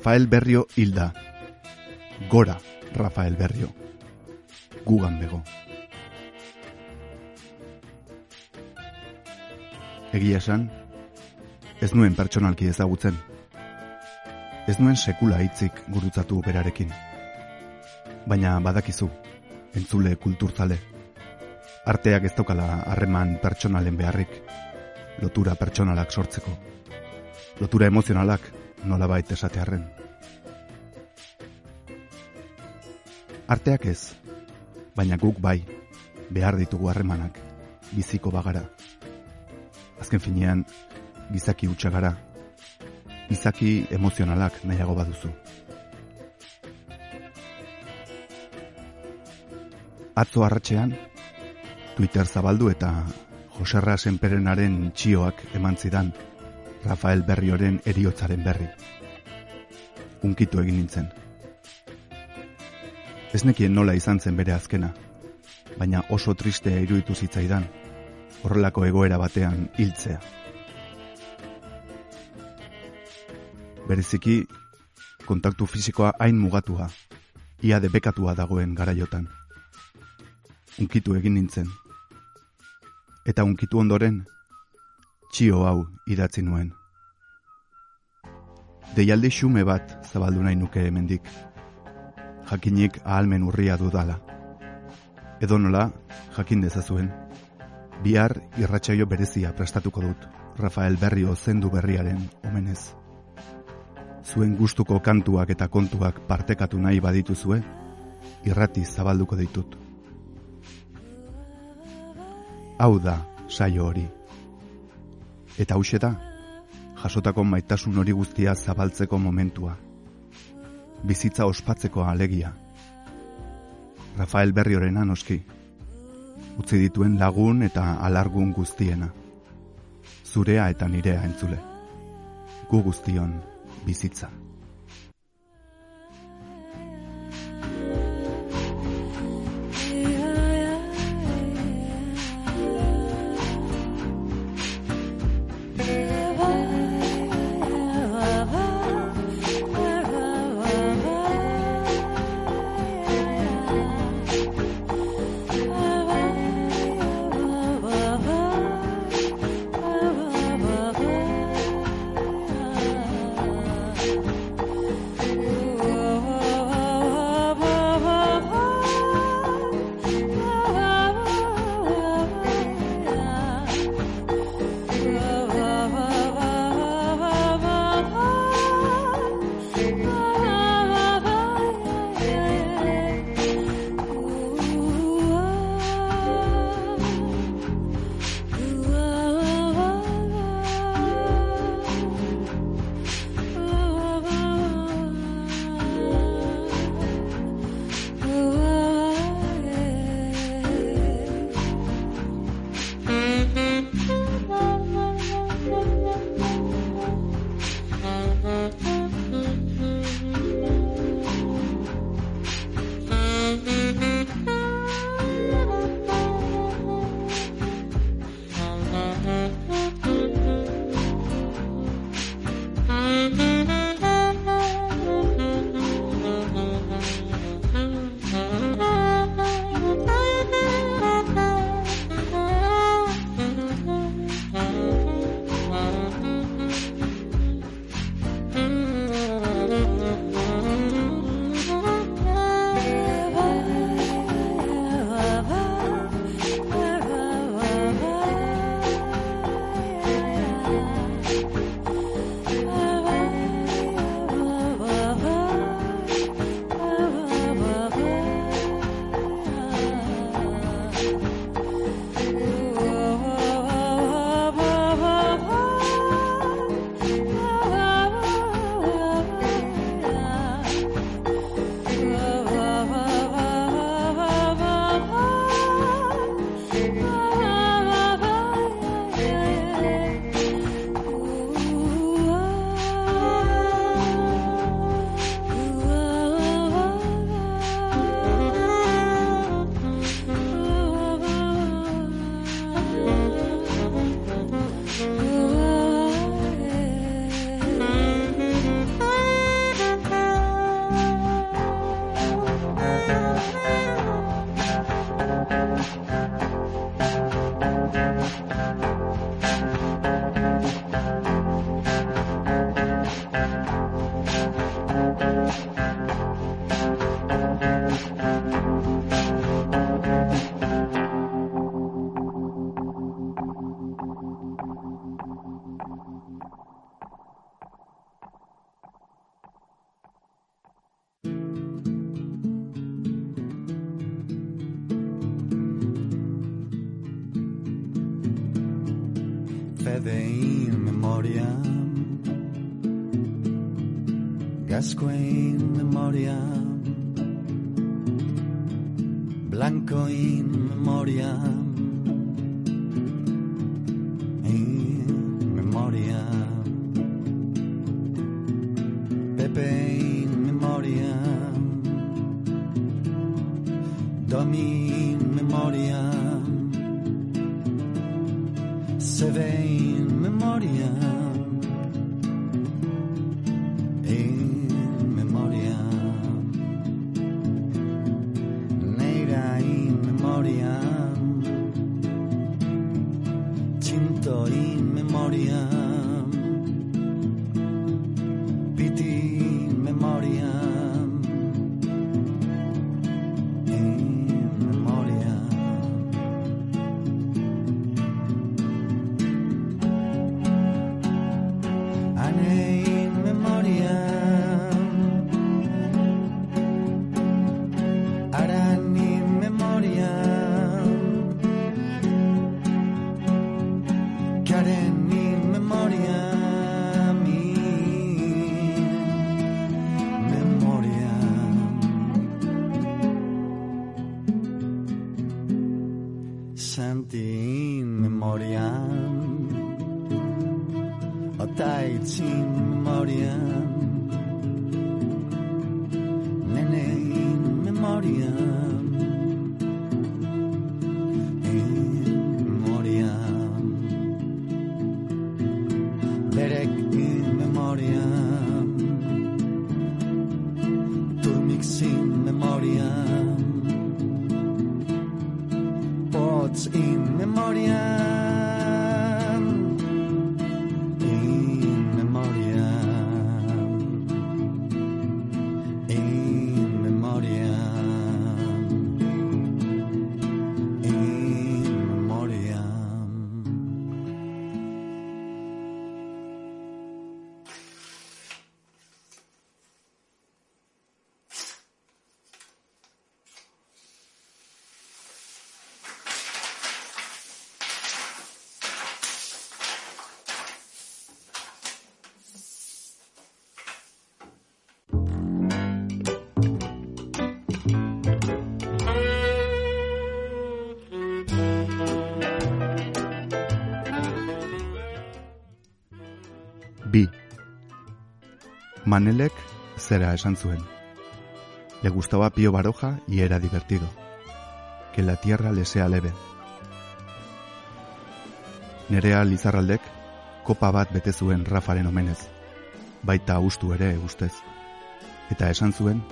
Rafael Berrio hilda. Gora Rafael Berrio. Gugan bego. Egia esan, ez nuen pertsonalki ezagutzen. Ez nuen sekula hitzik gurutzatu berarekin. Baina badakizu, entzule kulturtzale. Arteak ez daukala harreman pertsonalen beharrik, lotura pertsonalak sortzeko. Lotura emozionalak nola baita esatearen. Arteak ez, baina guk bai, behar ditugu harremanak, biziko bagara. Azken finean, gizaki utxagara, gizaki emozionalak nahiago baduzu. Atzo arratxean, Twitter zabaldu eta Joserra Senperenaren txioak eman zidan, Rafael Berrioren eriotzaren berri. Unkitu egin nintzen. Ez nekien nola izan zen bere azkena, baina oso tristea iruditu zitzaidan, horrelako egoera batean hiltzea. Bereziki, kontaktu fisikoa hain mugatua, ia debekatua dagoen garaiotan. Unkitu egin nintzen. Eta unkitu ondoren, txio hau idatzi nuen. Deialde xume bat zabaldu nahi nuke hemendik. Jakinik ahalmen urria dudala. Edo nola, jakin dezazuen. Bihar irratsaio berezia prestatuko dut, Rafael Berrio zendu berriaren omenez. Zuen gustuko kantuak eta kontuak partekatu nahi badituzue, irrati zabalduko ditut. Hau da, saio hori eta hause da, jasotako maitasun hori guztia zabaltzeko momentua. Bizitza ospatzeko alegia. Rafael Berrioren anoski, utzi dituen lagun eta alargun guztiena. Zurea eta nirea entzule. Gu guztion bizitza. in memoriam. A tai sin memoriam. Manelek zera esan zuen. Le gustaba Pío Baroja y era divertido. Que la tierra le sea leve. Nerea Lizarraldek kopa bat bete zuen Rafaren omenez. Baita ustu ere ustez. Eta esan zuen,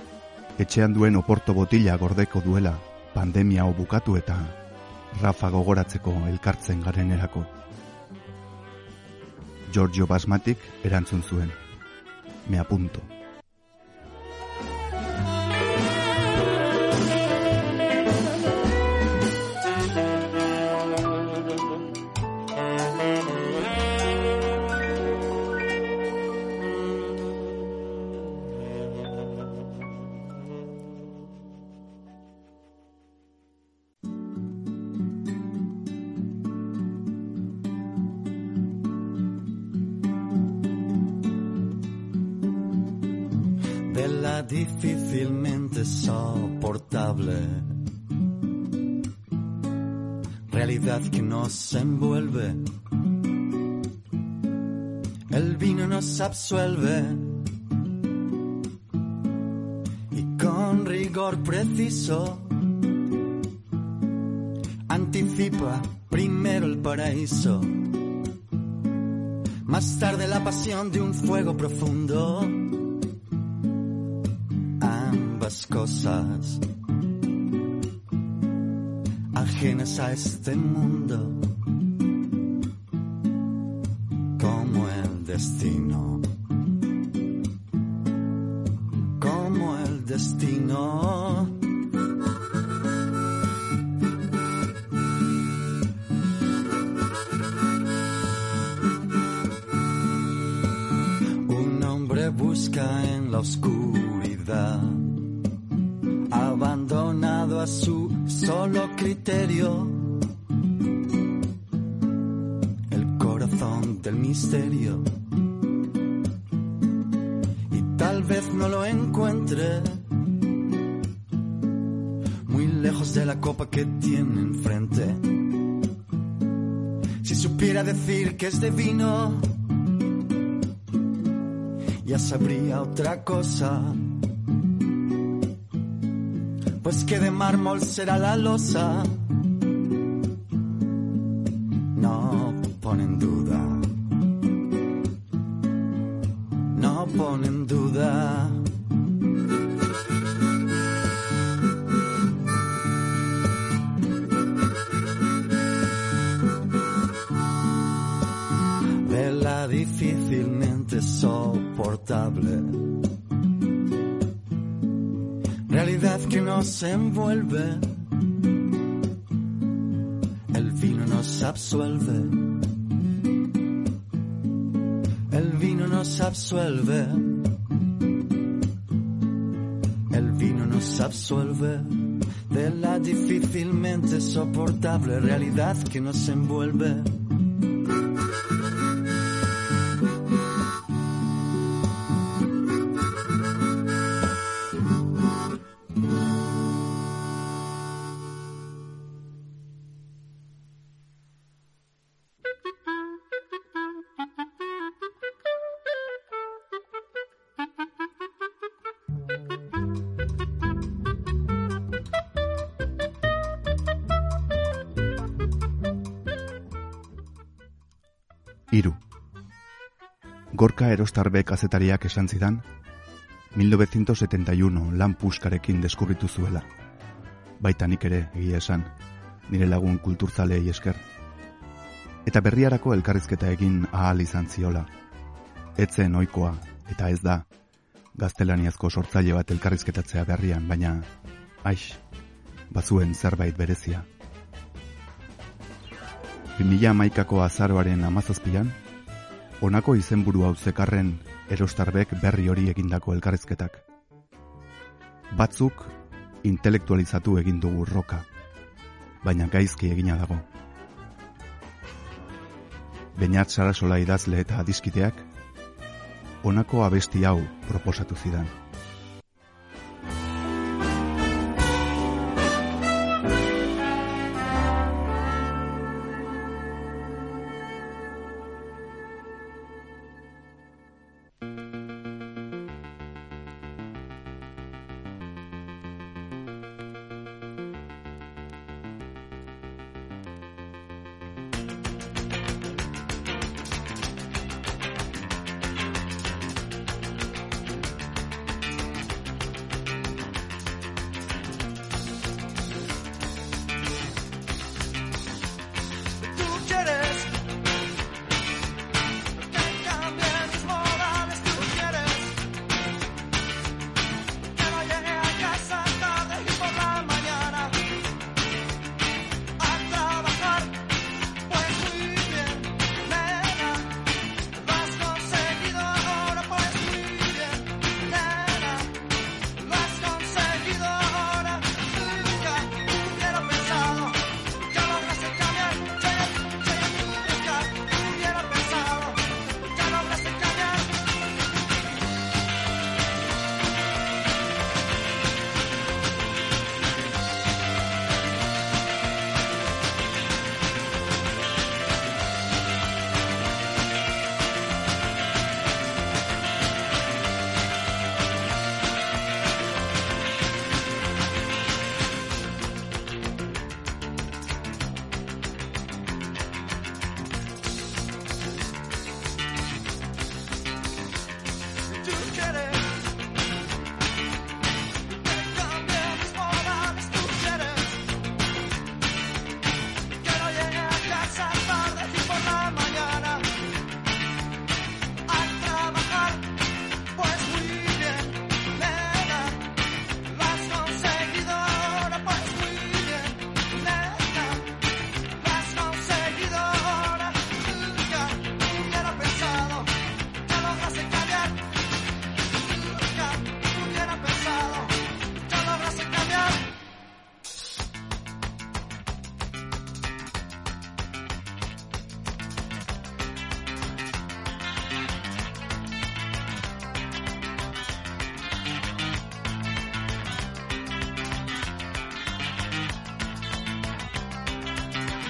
etxean duen oporto botila gordeko duela pandemia hau bukatu eta Rafa gogoratzeko elkartzen garenerako. Giorgio Basmatik erantzun zuen. Me apunto. Absuelve. Y con rigor preciso anticipa primero el paraíso, más tarde la pasión de un fuego profundo. Ambas cosas ajenas a este mundo destino. Como el destino de vino, ya sabría otra cosa. Pues que de mármol será la losa. Absuelve. El vino nos absuelve. El vino nos absuelve de la difícilmente soportable realidad que nos envuelve. Gorka Erostarbek azetariak esan zidan, 1971 lan puskarekin deskurritu zuela. Baita nik ere, egia esan, nire lagun kulturzalei esker. Eta berriarako elkarrizketa egin ahal izan ziola. Etzen oikoa, eta ez da, gaztelaniazko sortzaile bat elkarrizketatzea berrian, baina, aix, bazuen zerbait berezia. 2000 maikako azaroaren amazazpian, honako izenburu hau zekarren erostarbek berri hori egindako elkarrezketak. Batzuk intelektualizatu egin dugu roka, baina gaizki egina dago. Beñat Sarasola idazle eta adiskideak, honako abesti hau proposatu zidan.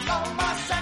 on myself.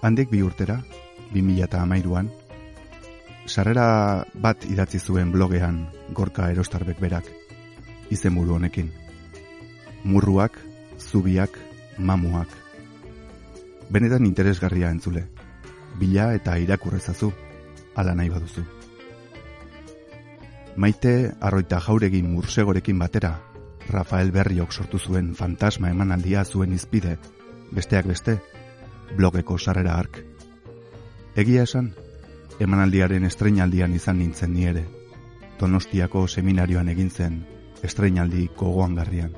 Handik bi urtera, bi mila eta amairuan, sarrera bat idatzi zuen blogean gorka erostarbek berak, izen buru honekin. Murruak, zubiak, mamuak. Benetan interesgarria entzule, bila eta irakurrezazu, ala nahi baduzu. Maite arroita jauregin mursegorekin batera, Rafael Berriok sortu zuen fantasma emanaldia zuen izpide, besteak beste, blogeko sarrera ark. Egia esan, emanaldiaren estreinaldian izan nintzen ni ere, Donostiako seminarioan egin zen estreinaldi gogoangarrian.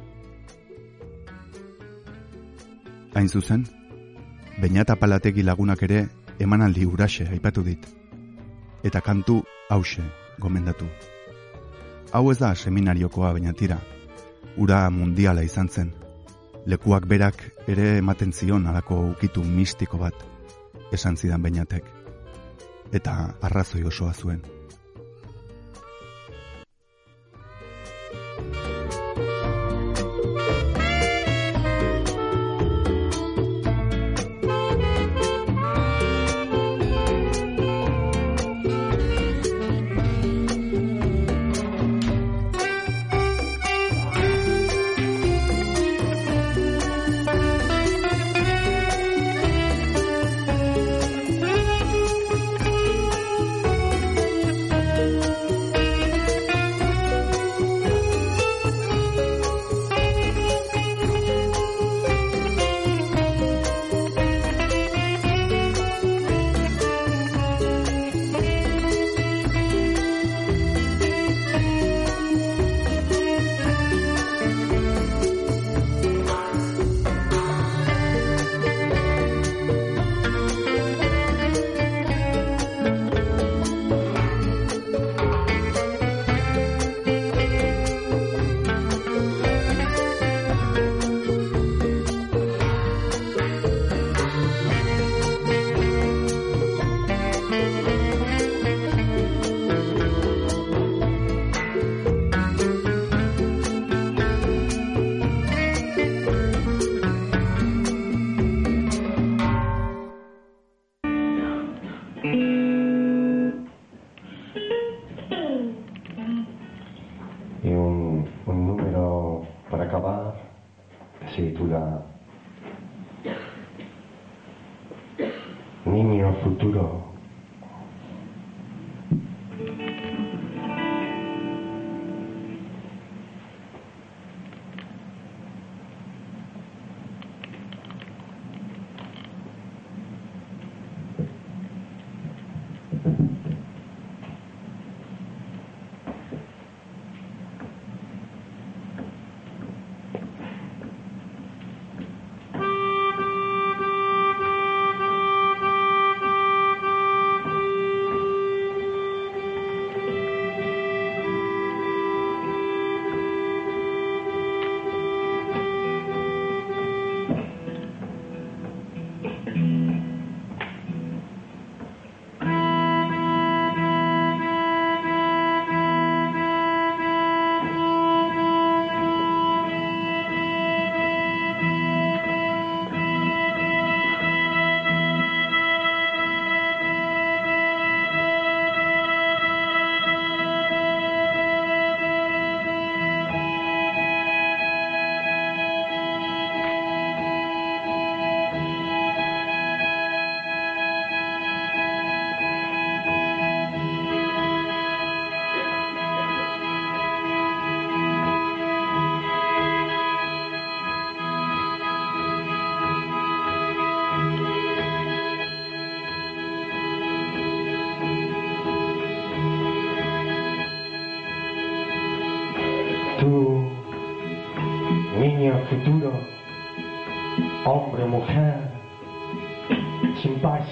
Hain zuzen, bainata palategi lagunak ere emanaldi uraxe aipatu dit, eta kantu hause gomendatu. Hau ez da seminariokoa bainatira, ura mundiala izan zen, lekuak berak ere ematen zion alako ukitu mistiko bat esan zidan bainatek eta arrazoi osoa zuen.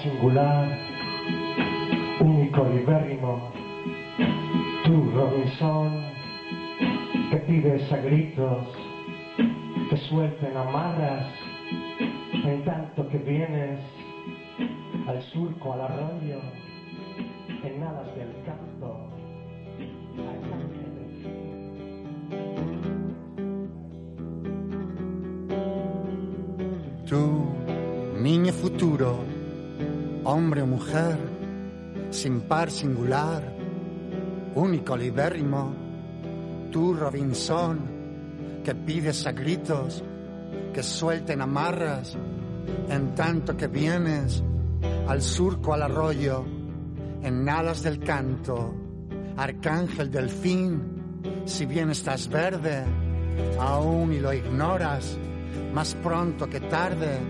Singular, único libérrimo, tú Robinson, que pides a gritos que suelten amarras, en tanto que vienes al surco, al arroyo, en alas del canto, hombre o mujer, sin par singular, único libérrimo, tú Robinson, que pides a gritos que suelten amarras, en tanto que vienes al surco, al arroyo, en alas del canto, arcángel del fin, si bien estás verde, aún y lo ignoras, más pronto que tarde,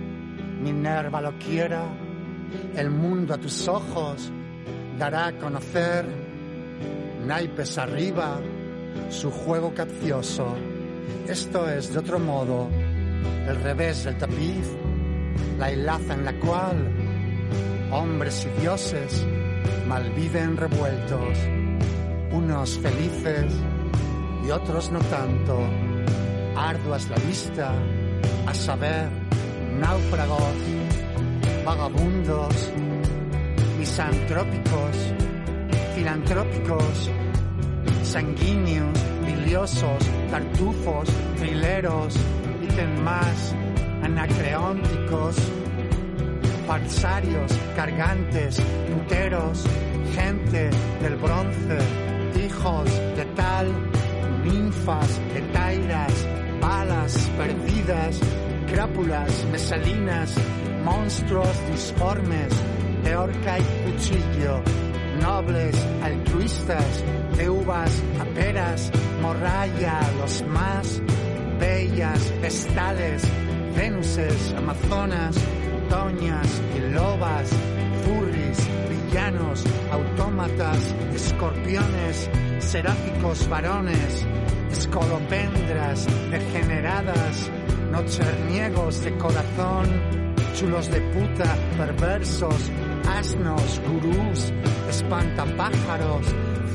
Minerva lo quiera, el mundo a tus ojos dará a conocer, naipes arriba, su juego capcioso. Esto es de otro modo, el revés del tapiz, la hilaza en la cual hombres y dioses malviven revueltos, unos felices y otros no tanto. Ardua es la vista, a saber, náufragos, vagabundos, misantrópicos, filantrópicos, sanguíneos, biliosos, tartufos, trileros, ítem más, anacreónticos, falsarios, cargantes, puteros, gente del bronce, hijos de tal, ninfas, etairas, balas perdidas, crápulas, mesalinas, monstruos disformes, de horca y cuchillo, nobles, altruistas, de uvas a peras, morralla, los más bellas, vestales, venuses, amazonas, doñas y lobas, furris, villanos, autómatas, escorpiones, seráficos varones, escolopendras degeneradas, nocherniegos de corazón, chulos de puta, perversos, asnos, gurús, espantapájaros,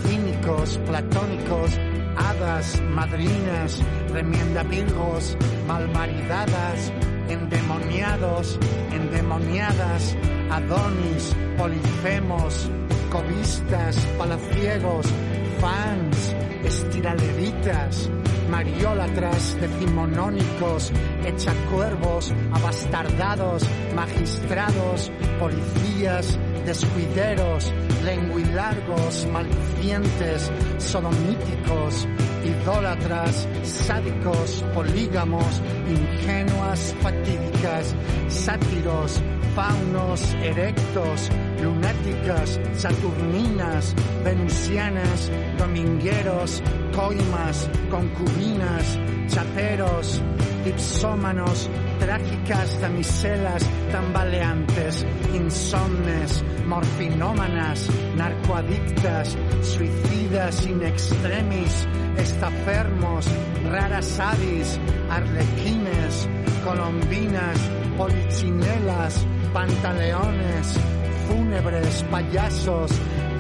cínicos, platónicos, hadas, madrinas, remiendavirgos, malmaridadas, endemoniados, endemoniadas, adonis, polifemos, cobistas, palaciegos, fans, estiraleditas, mariólatras, decimonónicos, echacuervos, abastardados, magistrados, policías, descuideros, lenguilargos, maldicientes, sodomíticos, idólatras, sádicos, polígamos, ingenuas, fatídicas, sátiros, faunos, erectos, lunáticas, saturninas, venusianas, domingueros, coimas, concubinas, chaperos, ipsómanos, trágicas damiselas tambaleantes, insomnes, morfinómanas, narcoadictas, suicidas in extremis, estafermos, raras avis, arlequines, colombinas, polichinelas, pantaleones, fúnebres, payasos,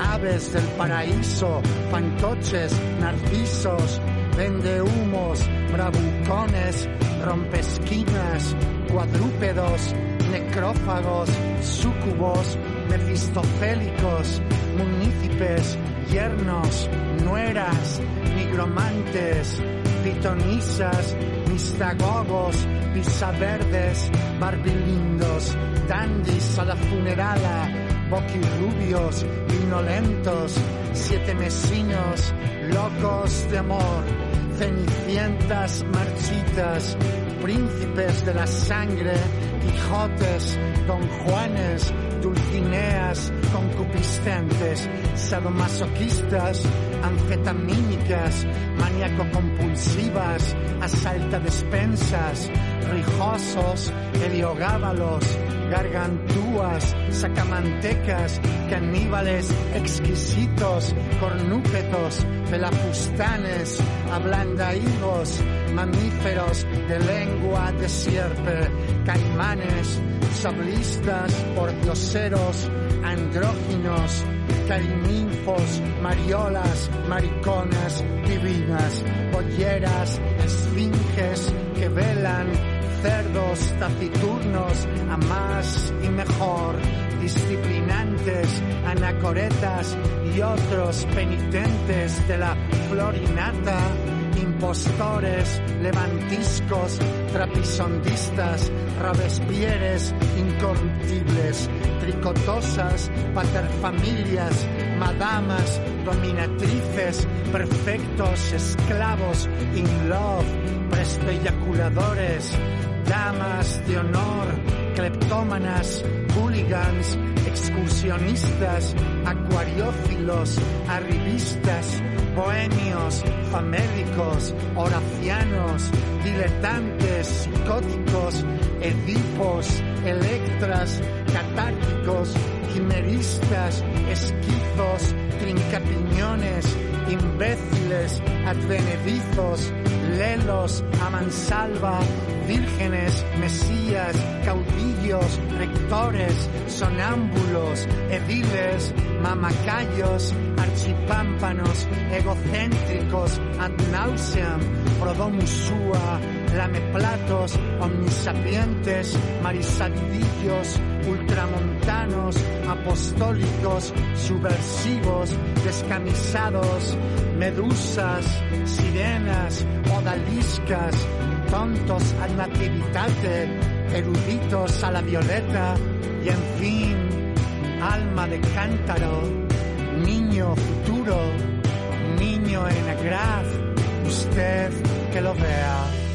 aves del paraíso, fantoches, narcisos, vendehumos, bravucones, rompesquinas, cuadrúpedos, necrófagos, súcubos, mefistofélicos, munícipes, yernos, nueras, nigromantes, pitonisas, mistagogos, pisaverdes, barbilindos, dandis a la funerala, boquirrubios, vinolentos, siete mesinos, locos de amor, cenicientas marchitas, príncipes de la sangre, Quijotes, Don Juanes, Dulcineas, concupiscentes, sadomasoquistas, anfetamínicas, maníaco-compulsivas, asalta despensas, rijosos, heliogábalos, gargantúas, sacamantecas, caníbales exquisitos, cornúpetos, pelafustanes, ablandaigos, mamíferos de lengua de sierpe, caimanes, sablistas, pordioseros, andróginos, carininfos, mariolas, mariconas, divinas, polleras, esfinges que velan, cerdos taciturnos a más y mejor, disciplinantes, anacoretas y otros penitentes de la florinata, impostores, levantiscos, trapisondistas, rabespieres, incorruptibles, tricotosas, paterfamilias, madamas, dominatrices, perfectos, esclavos, in love, prestoyaculadores, damas de honor, cleptómanas, hooligans, excursionistas, acuariófilos, arribistas, bohemios, famélicos, horacianos, diletantes, psicóticos, edipos, electras, catárticos, quimeristas, esquizos, trincapiñones, imbéciles, advenedizos, lelos, a mansalva, vírgenes, mesías, caudillos, rectores, sonámbulos, ediles, mamacayos, archipámpanos, egocéntricos, ad nauseam, prodomusúa, lameplatos, omnisapientes, marisadillos, ultramontanos, apostólicos, subversivos, descamisados, medusas, sirenas, odaliscas, tontos ad nativitate, eruditos a la violeta, y en fin, alma de cántaro, niño futuro, niño en agraz, usted que lo vea.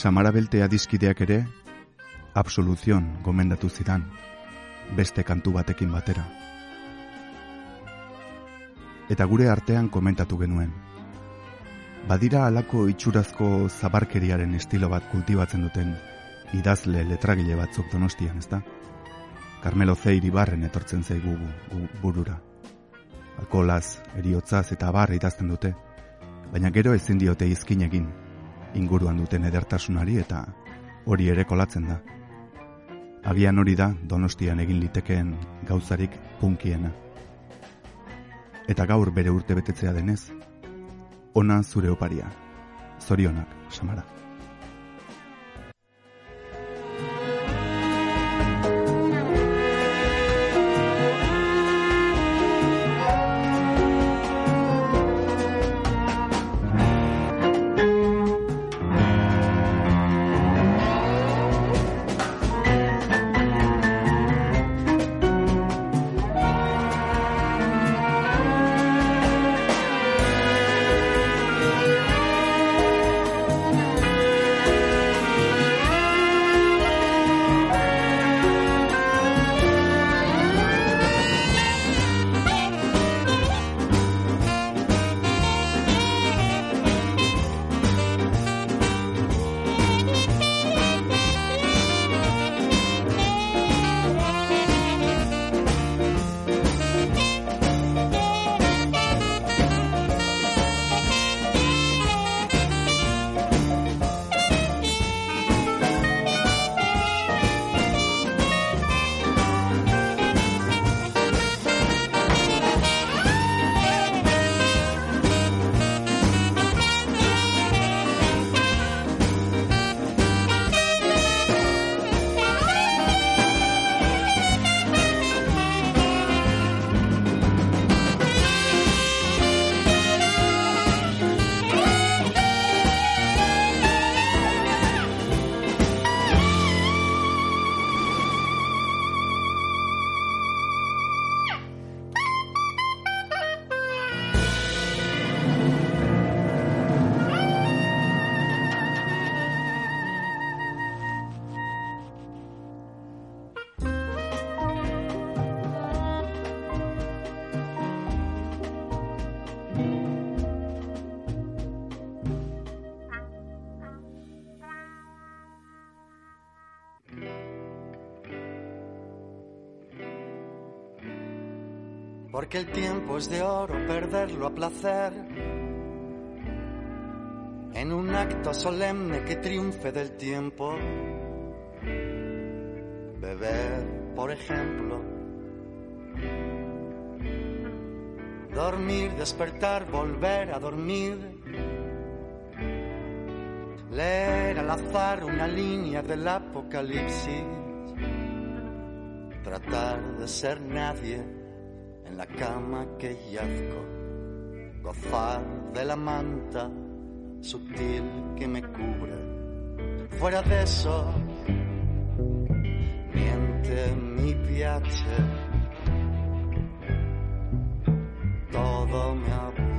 Samara Beltea diskideak ere, absoluzion gomendatu zidan, beste kantu batekin batera. Eta gure artean komentatu genuen. Badira halako itxurazko zabarkeriaren estilo bat kultibatzen duten idazle letragile batzuk donostian, ezta? Carmelo Zeiri barren etortzen zaigu gu, burura. Alkolaz, eriotzaz eta barra idazten dute, baina gero ezin diote izkin egin, inguruan duten edertasunari eta hori ere kolatzen da. Agian hori da donostian egin litekeen gauzarik punkiena. Eta gaur bere urte betetzea denez, ona zure oparia, zorionak, samara. Porque el tiempo es de oro, perderlo a placer. En un acto solemne que triunfe del tiempo. Beber, por ejemplo. Dormir, despertar, volver a dormir. Leer al azar una línea del apocalipsis. Tratar de ser nadie en la cama que yazco, gozar de la manta sutil que me cubre. Fuera de eso, miente mi piace, todo me aburre.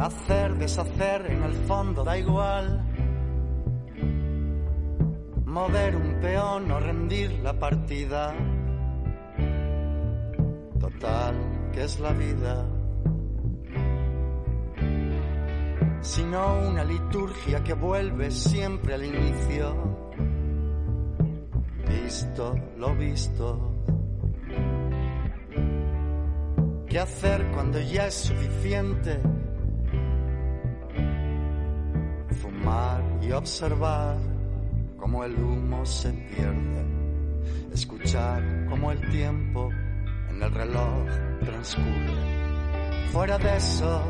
Hacer, deshacer, en el fondo da igual. Mover un peón o rendir la partida. Total, que es la vida. Sino una liturgia que vuelve siempre al inicio. Visto lo visto. ¿Qué hacer cuando ya es suficiente? Y observar cómo el humo se pierde. Escuchar cómo el tiempo en el reloj transcurre. Fuera de eso,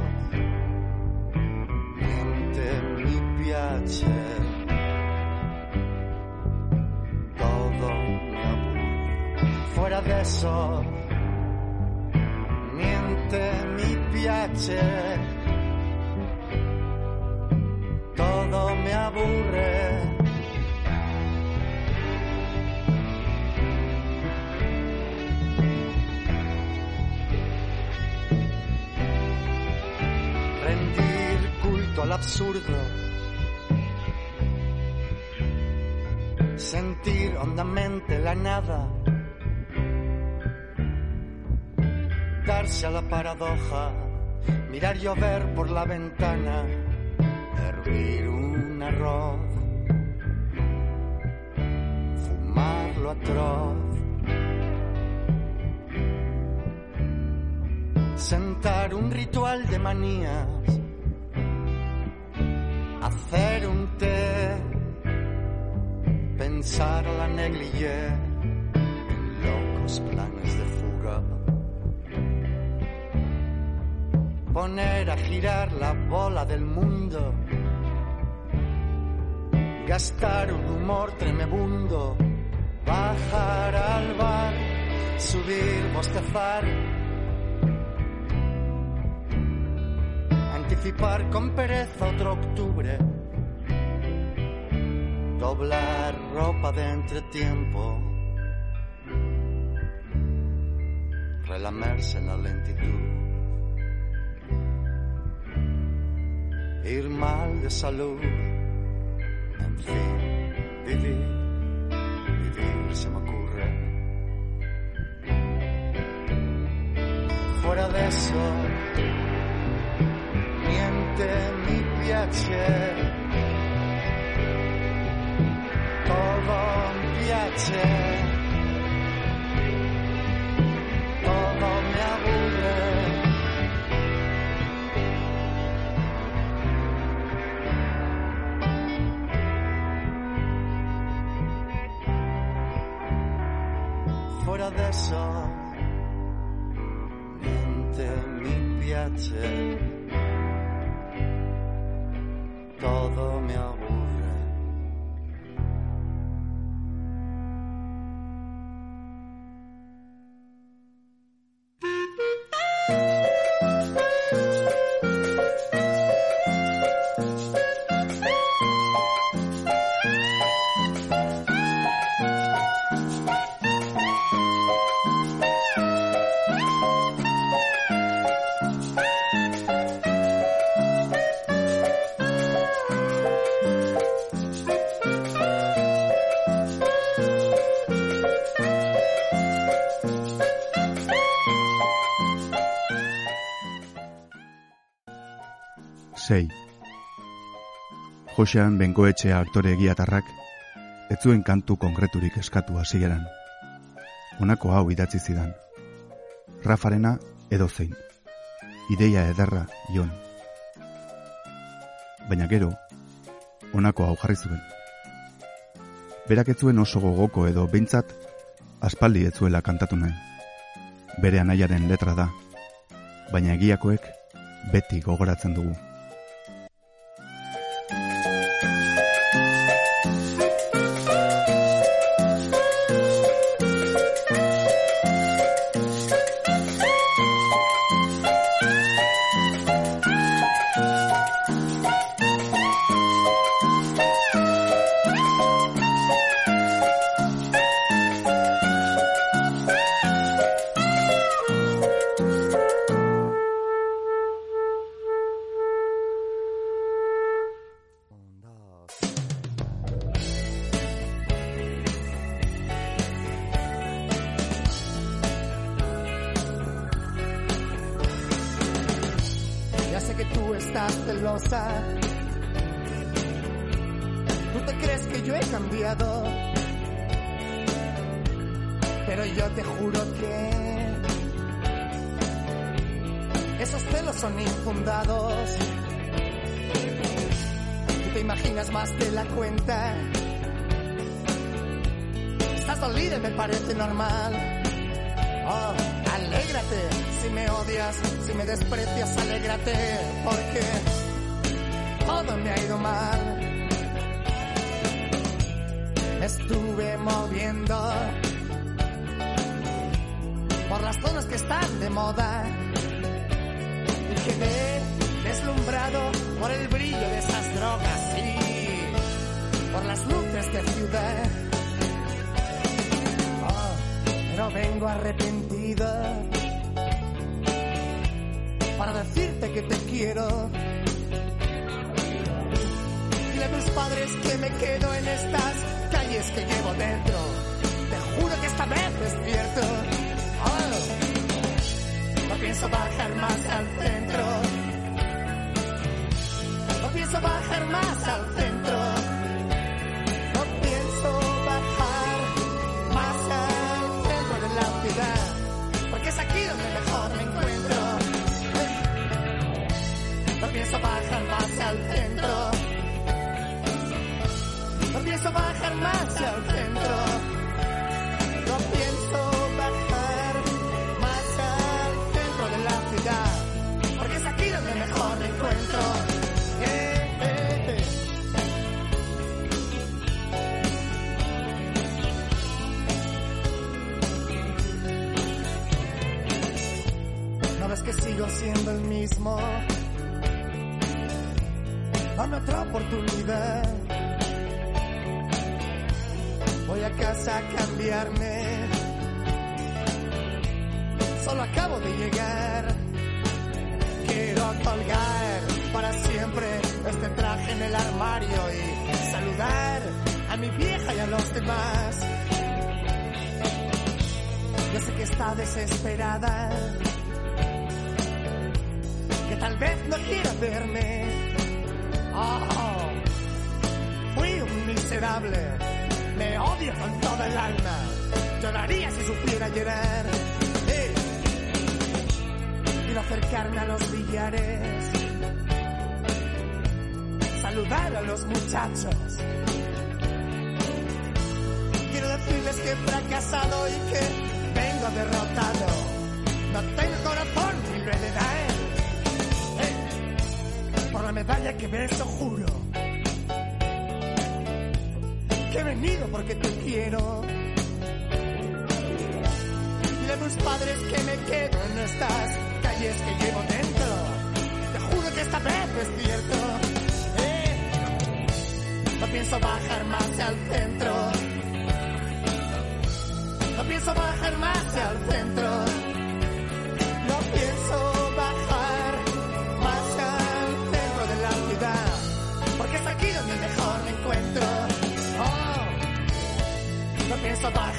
niente mi piace. Fuera de eso, niente mi piace. Rendir culto al absurdo. Sentir hondamente la nada. Darse a la paradoja. Mirar llover por la ventana. Hervir un arroz. Fumarlo atroz. sentar un ritual de manías, hacer un té, pensar la negligé. En locos planes de fuga, poner a girar la bola del mundo, gastar un humor tremebundo, bajar al bar, subir, bostezar. Anticipar con pereza otro octubre, doblar ropa de entretiempo, relamerse en la lentitud, ir mal de salud, en fin, vivir, vivir se me ocurre. Fuera de eso, niente mi piace, todo mi piace, todo Fuera de eso, niente mi piace. todo me aburre. Josean bengoetxea aktore egiatarrak, ez zuen kantu konkreturik eskatu hasieran. Honako hau idatzi zidan. Rafarena edo zein. Ideia ederra, Jon. Baina gero, honako hau jarri zuen. Berak ez zuen oso gogoko edo behintzat aspaldi ez zuela kantatu nahi. Bere anaiaren letra da, baina egiakoek beti gogoratzen dugu. No pienso bajar más al centro. No pienso bajar más al centro. No pienso bajar más al centro de la ciudad. Porque es aquí donde mejor me encuentro. No pienso bajar más al centro. No pienso bajar más al centro. Siendo el mismo. Dame otra oportunidad. Voy a casa a cambiarme. Solo acabo de llegar. Quiero colgar para siempre este traje en el armario y saludar a mi vieja y a los demás. Yo sé que está desesperada, tal vez no quiera verme. Oh, fui un miserable, me odio con toda el alma. Lloraría si supiera llorar. Eh. Quiero acercarme a los billares, saludar a los muchachos. Quiero decirles que he fracasado y que vengo derrotado. No tengo corazón ni lo la medalla que beso juro que he venido porque te quiero. Dile a tus padres que me quedo en estas calles que llevo dentro. Te juro que esta vez es cierto. Eh, no pienso bajar más al centro. No pienso bajar más al centro. Oh,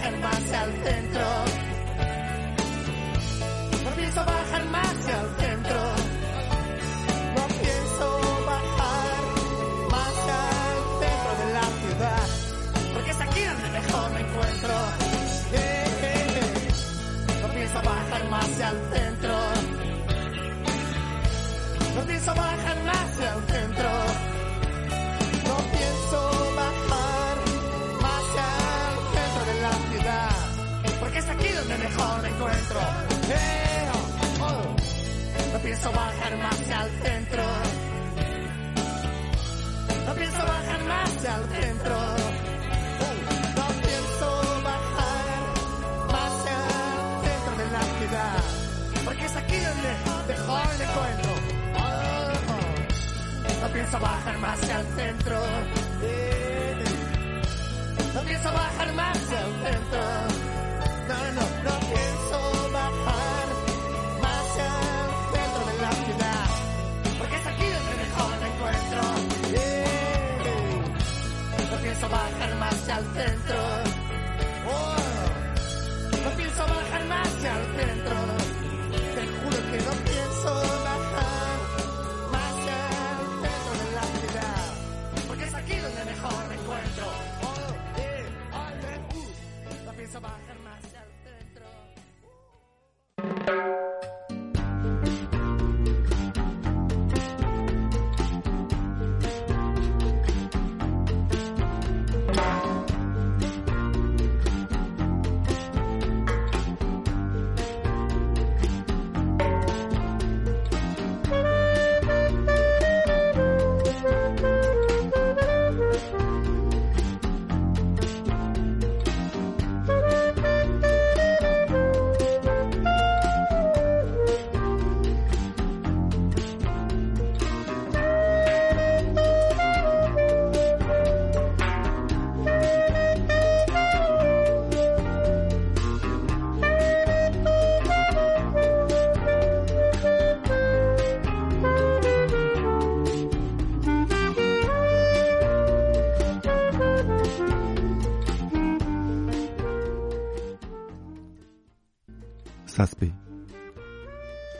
pienso bajar más al centro. No pienso bajar más al centro. No pienso bajar más al centro de la ciudad. Porque es aquí donde encuentro. Oh, oh. No pienso bajar más al centro. Eh, No pienso bajar más al centro. No, no, no más al centro. Oh, No pienso bajar más al centro.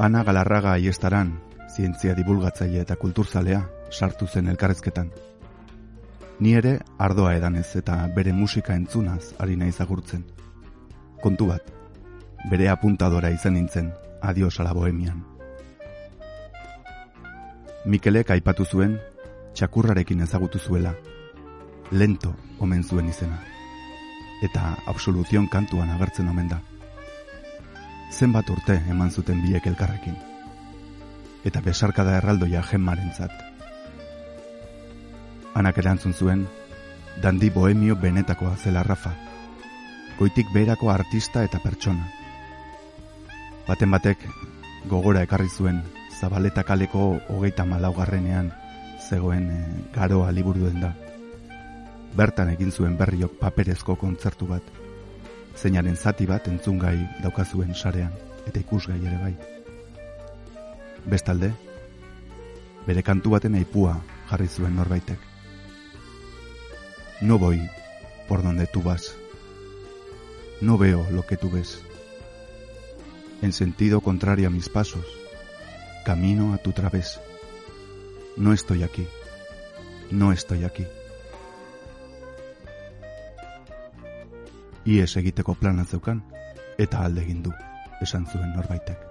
Ana Galarraga aiestaran, zientzia divulgatzaile eta kulturzalea, sartu zen elkarrezketan. Ni ere ardoa edanez eta bere musika entzunaz ari naiz agurtzen. Kontu bat, bere apuntadora izan nintzen, adios ala bohemian. Mikelek aipatu zuen, txakurrarekin ezagutu zuela. Lento omen zuen izena. Eta absoluzion kantuan agertzen omen da. Zenbat urte eman zuten biek elkarrekin. Eta besarkada erraldoia jenmarentzat. Anak erantzun zuen, dandi bohemio benetakoa zela Rafa. Goitik beherako artista eta pertsona. Baten batek gogora ekarri zuen Zabaleta kaleko hogeita malaugarrenean zegoen e, garoa liburu den da. Bertan egin zuen berriok paperezko kontzertu bat. Zeinaren zati bat entzungai daukazuen sarean eta ikusgai ere bai. Bestalde, bere kantu baten aipua jarri zuen norbaitek. No voy por donde tú vas. No veo lo que tú ves. En sentido contrario a mis pasos, camino a tu través. No estoy aquí. No estoy aquí. Ies egiteko plana zeukan eta alde egin du, esan zuen norbaitek.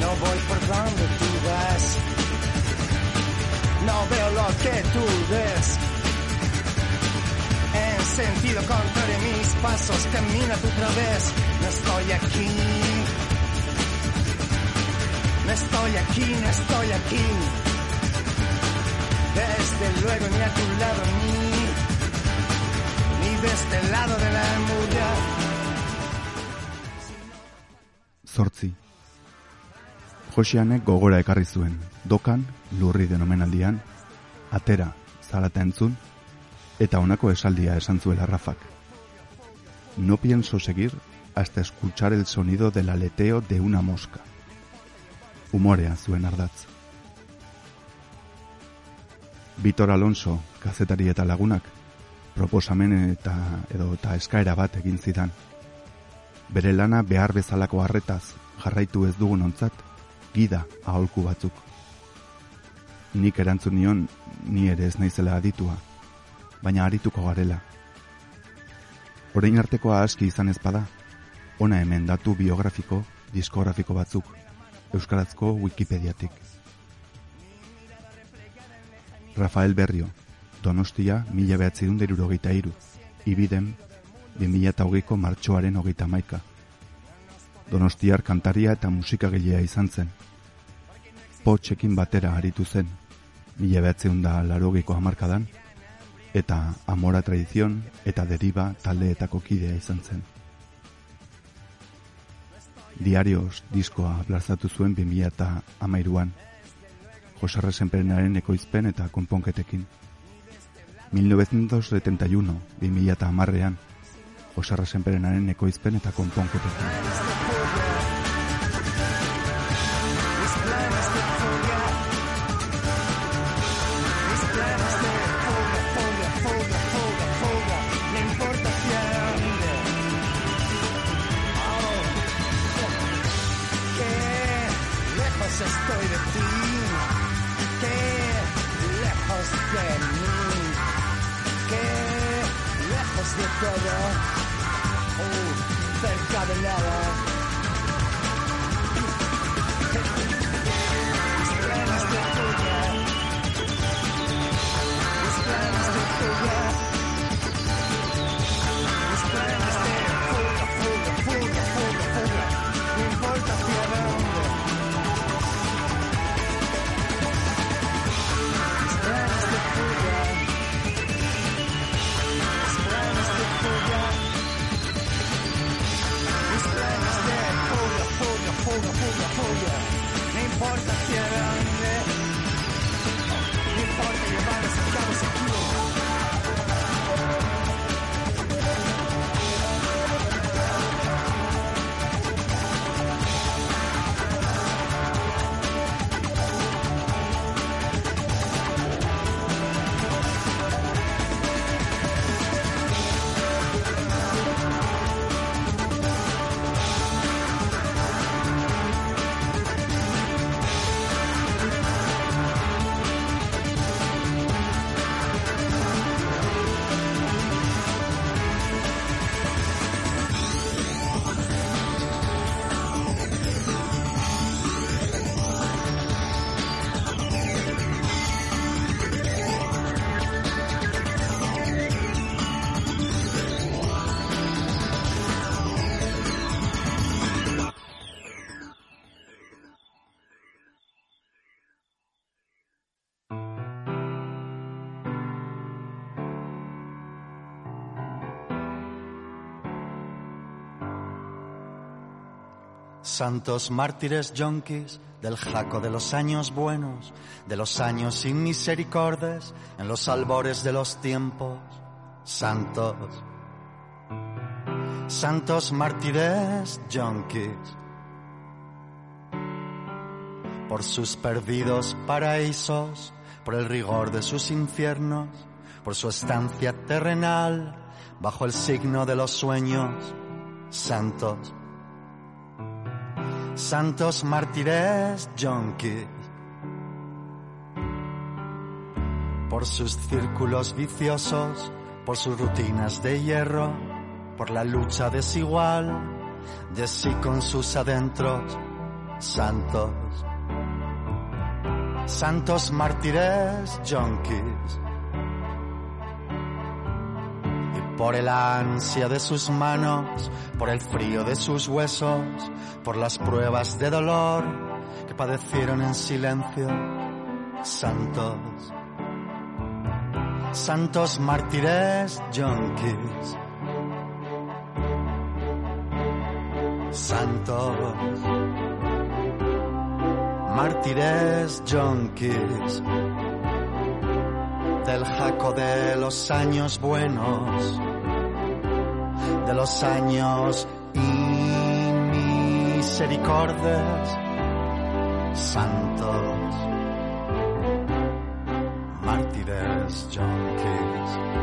No voy por donde tú vas. No veo lo que tú ves. En sentido contrario, mis pasos camina tu través. No estoy aquí. No estoy aquí, no estoy aquí. Desde luego ni a tu lado ni ni de este lado de la muralla. Zortzi. Josianek gogora ekarri zuen, dokan, lurri denomenaldian, atera, zarata entzun, eta honako esaldia esan zuela Rafak. No pienso seguir hasta escuchar el sonido del aleteo de una mosca. Humorea zuen ardatz. Vitor Alonso, kazetari eta lagunak, proposamen eta edo eta eskaera bat egin zidan. Bere lana behar bezalako harretaz jarraitu ez dugun ontzat, gida aholku batzuk. Nik erantzun nion, ni ere ez naizela aditua, baina arituko garela. Orain artekoa aski izan ezpada, ona hemen datu biografiko, diskografiko batzuk, euskarazko Wikipediatik. Rafael Berrio, Donostia, mila derurogeita iru, ibiden, 2008ko martxoaren hogeita maika. Donostiar kantaria eta musikagilea izan zen. Potxekin batera aritu zen, mila behatzeun da larogiko hamarkadan, eta amora tradizion eta deriba taldeetako kidea izan zen. Diarios diskoa blazatu zuen 2000 eta amairuan, Josarra Senperenaren ekoizpen eta konponketekin. 1971, 2000 eta amarrean, Josarra Senperenaren ekoizpen eta konponketekin. Lejos de oh, cerca nada. Santos mártires yonquis del jaco de los años buenos, de los años sin misericordes, en los albores de los tiempos. Santos, santos mártires yonquis, por sus perdidos paraísos, por el rigor de sus infiernos, por su estancia terrenal, bajo el signo de los sueños. Santos, santos mártires yonquis, por sus círculos viciosos, por sus rutinas de hierro, por la lucha desigual de sí con sus adentros, santos, santos mártires yonquis, por el ansia de sus manos, por el frío de sus huesos, por las pruebas de dolor que padecieron en silencio, santos, santos mártires yonquis, santos, mártires yonquis, del jaco de los años buenos, de los años inmisericordes, santos, mártires yonquis.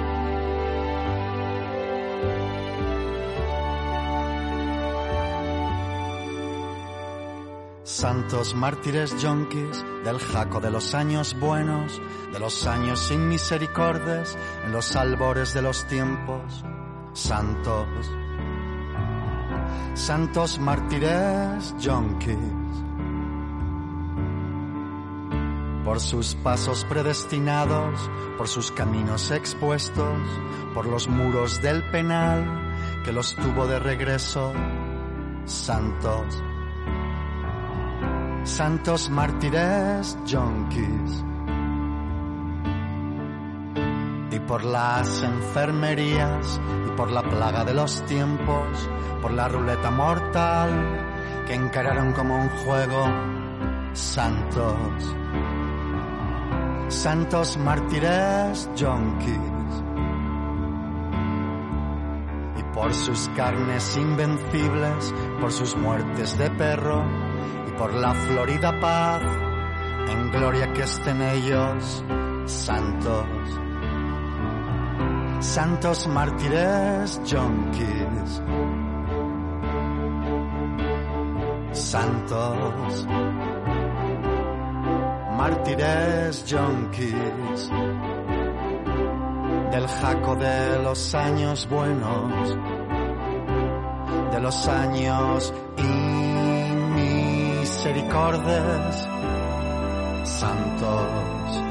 Santos mártires yonquis del jaco de los años buenos, de los años sin misericordes, en los albores de los tiempos. Santos, santos mártires yonquis, por sus pasos predestinados, por sus caminos expuestos, por los muros del penal que los tuvo de regreso. santos, santos mártires yonkis. Y por las enfermerías y por la plaga de los tiempos, por la ruleta mortal que encararon como un juego, santos, santos mártires yonkis. por sus carnes invencibles, por sus muertes de perro y por la florida paz, en gloria que estén ellos, santos, santos mártires yonkis, santos, mártires yonkis del jaco de los años buenos, de los años misericordes, santos,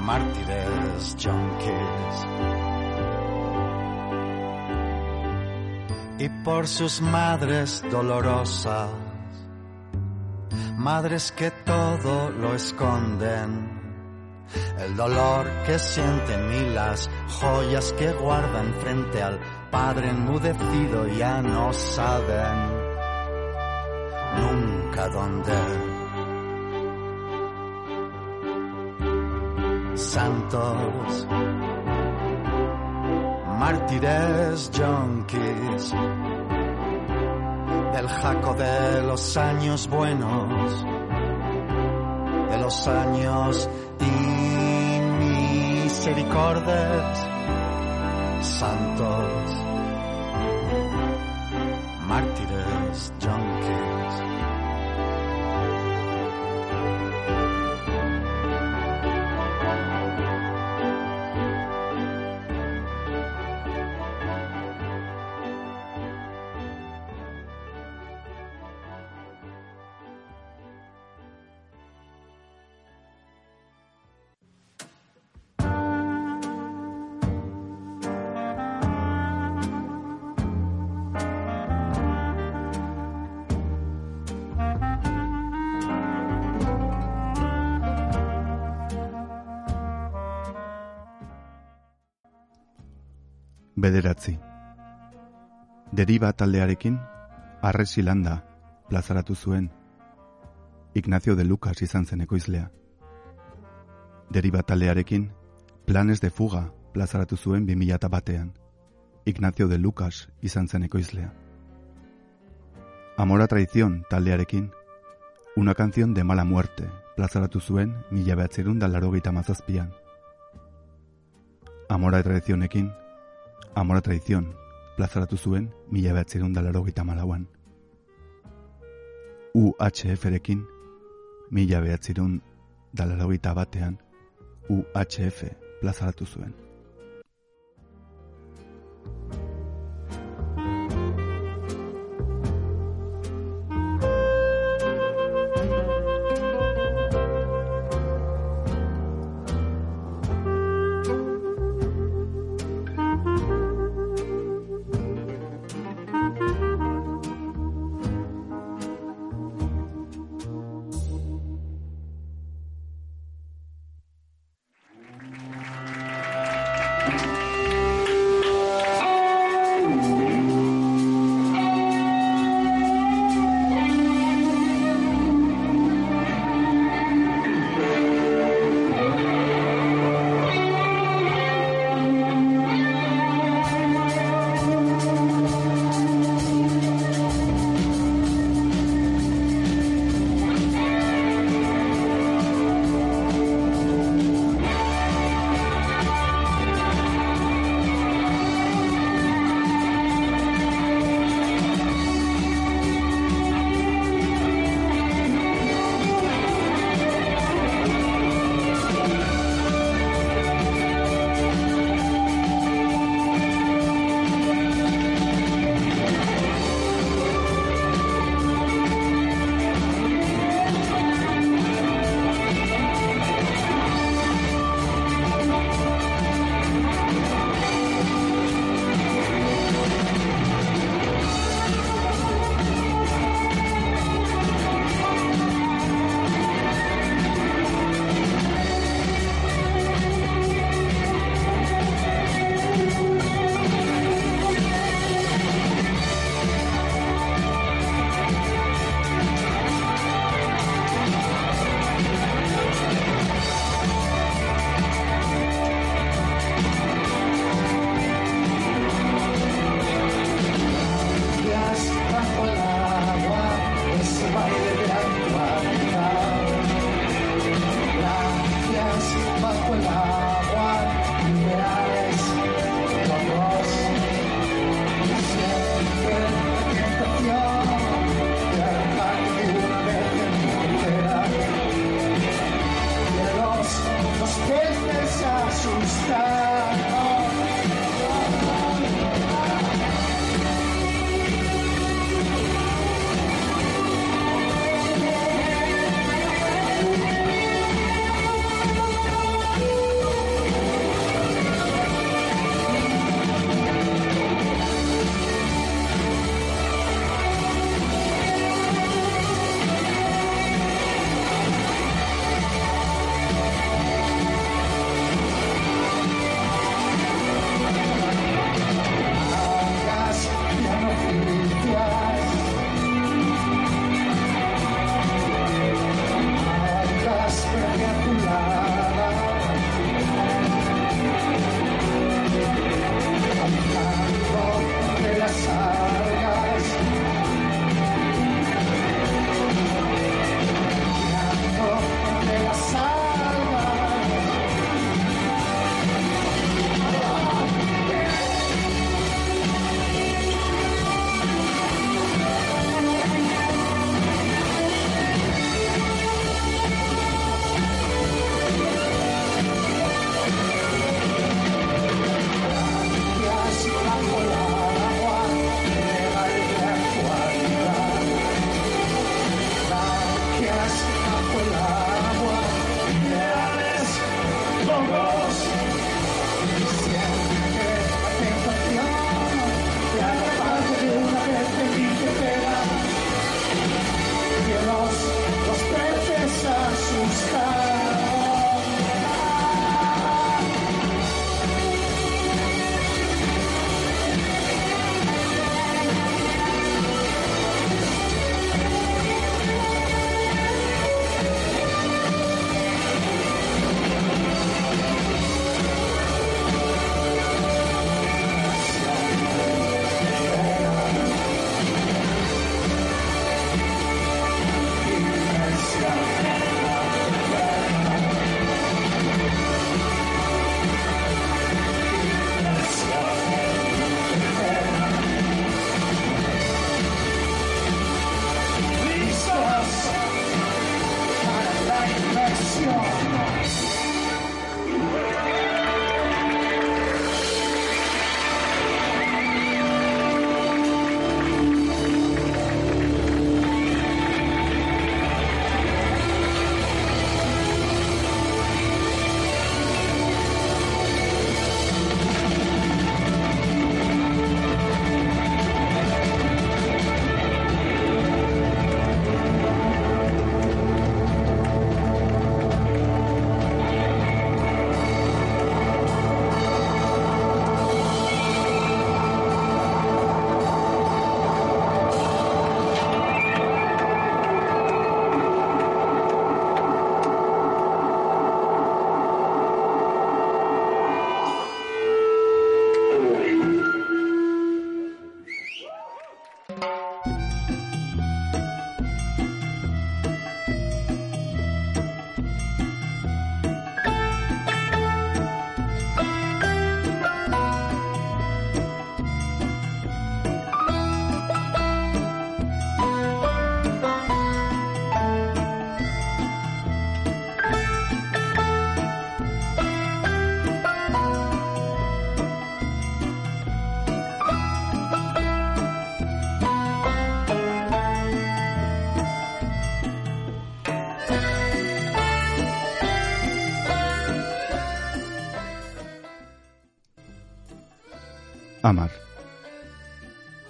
mártires, junkies. Y por sus madres dolorosas, madres que todo lo esconden el dolor que sienten y las joyas que guardan frente al Padre enmudecido ya no saben nunca dónde. Santos, mártires, junkies, del jaco de los años buenos, de los años misericordes, santos, Bederatzi. Deriba taldearekin, arresi landa, plazaratu zuen. Ignacio de Lucas izan zen ekoizlea. Deriba taldearekin, planes de fuga, plazaratu zuen 2000 batean. Ignacio de Lucas izan zen ekoizlea. Amora traición taldearekin, una canción de mala muerte, plazaratu zuen mila behatzerun da laro mazazpian. Amora traicionekin, Amora Traición, plazaratu zuen mila behatzerun dalaro gita malauan. UHF-rekin, mila behatzerun dalaro batean, UHF plazaratu zuen.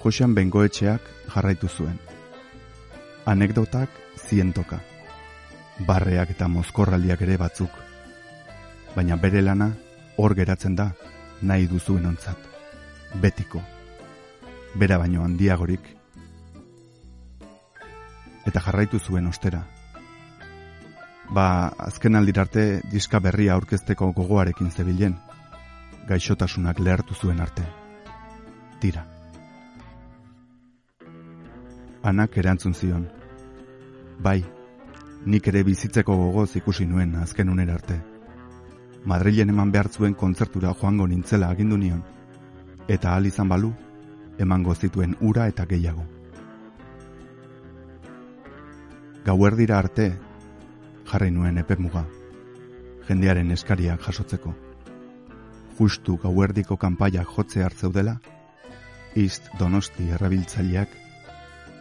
Josean bengoetxeak jarraitu zuen. Anekdotak zientoka. Barreak eta mozkorraldiak ere batzuk. Baina bere lana hor geratzen da nahi duzuen ontzat. Betiko. Bera baino handiagorik. Eta jarraitu zuen ostera. Ba, azken aldirarte diska berria aurkezteko gogoarekin zebilen. Gaixotasunak lehartu zuen arte. Tira. Anak erantzun zion. Bai, nik ere bizitzeko gogoz ikusi nuen azken unera arte. Madrilen eman behar zuen kontzertura joango nintzela agindu nion, eta ahal izan balu, emango zituen ura eta gehiago. Gauerdira arte, jarri nuen epe muga, jendearen eskariak jasotzeko. Justu gauerdiko kanpaiak jotze hartzeudela, East Donosti errabiltzaileak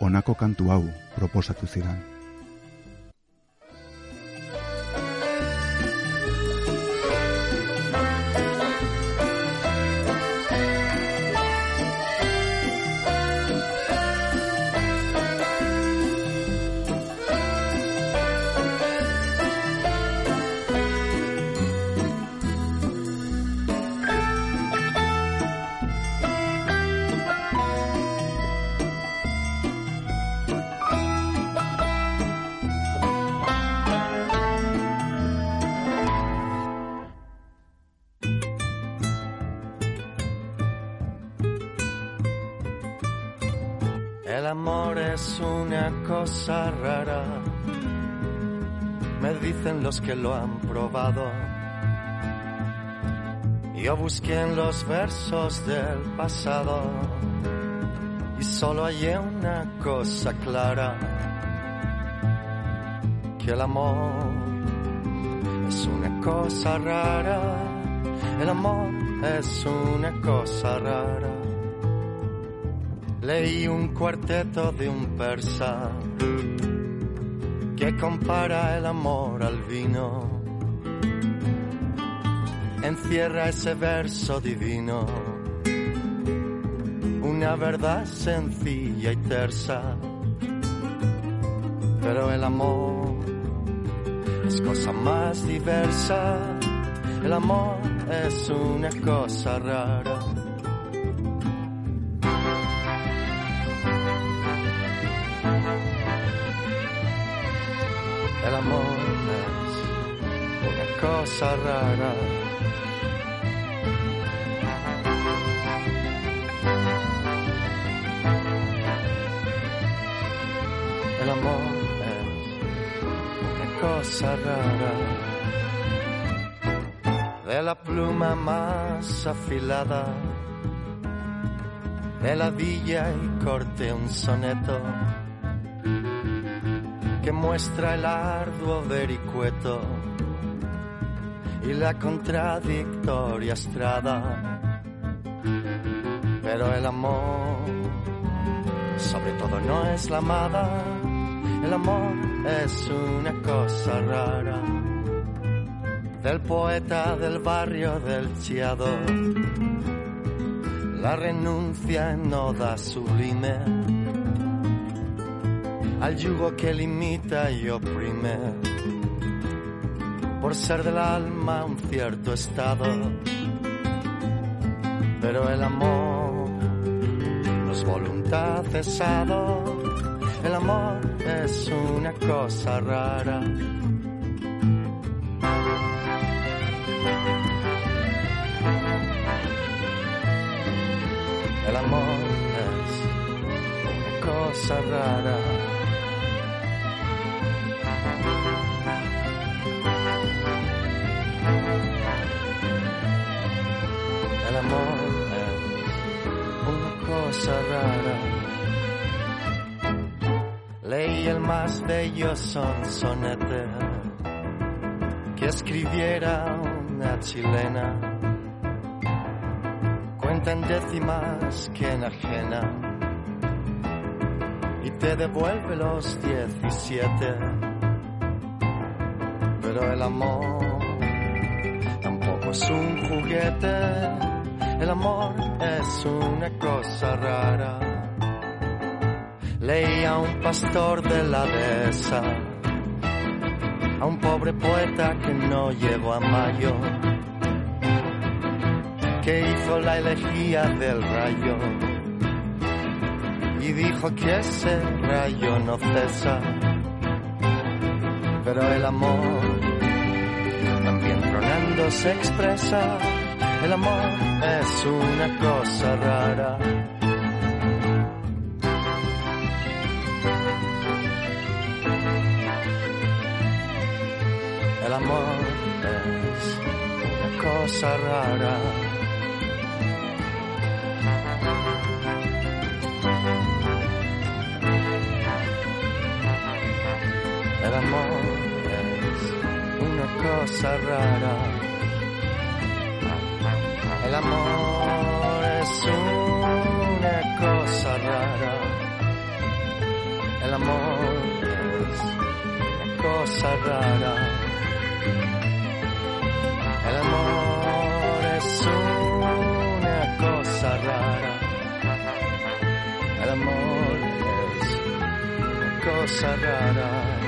honako kantu hau proposatu zidan. Busqué en los versos del pasado y solo hallé una cosa clara, que el amor es una cosa rara, el amor es una cosa rara. Leí un cuarteto de un persa que compara el amor al vino. Encierra ese verso divino, una verdad sencilla y tersa. Pero el amor es cosa más diversa, el amor es una cosa rara. El amor es una cosa rara. Afilada, de la villa y corte un soneto que muestra el arduo vericueto y la contradictoria estrada. Pero el amor, sobre todo, no es la amada, el amor es una cosa rara. Del poeta del barrio del Chiado, la renuncia en oda sublime al yugo que limita y oprime, por ser del alma un cierto estado. Pero el amor no es voluntad cesado, el amor es una cosa rara. Cosa rara. El amor es una cosa rara. Leí el más bello son sonete que escribiera una chilena. Cuenta en décimas que enajena y te devuelve los diecisiete. Pero el amor tampoco es un juguete, El amor es una cosa rara. Leía a un pastor de la dehesa, a un pobre poeta que no llegó a mayo, que hizo la elegía del rayo y dijo que ese rayo no cesa. Pero el amor también tronando se expresa. El amor es una cosa rara. El amor es una cosa rara. El amor es una cosa rara. El amor es una cosa rara. El amor es una cosa rara. El amor es una cosa rara. El amor es una cosa rara.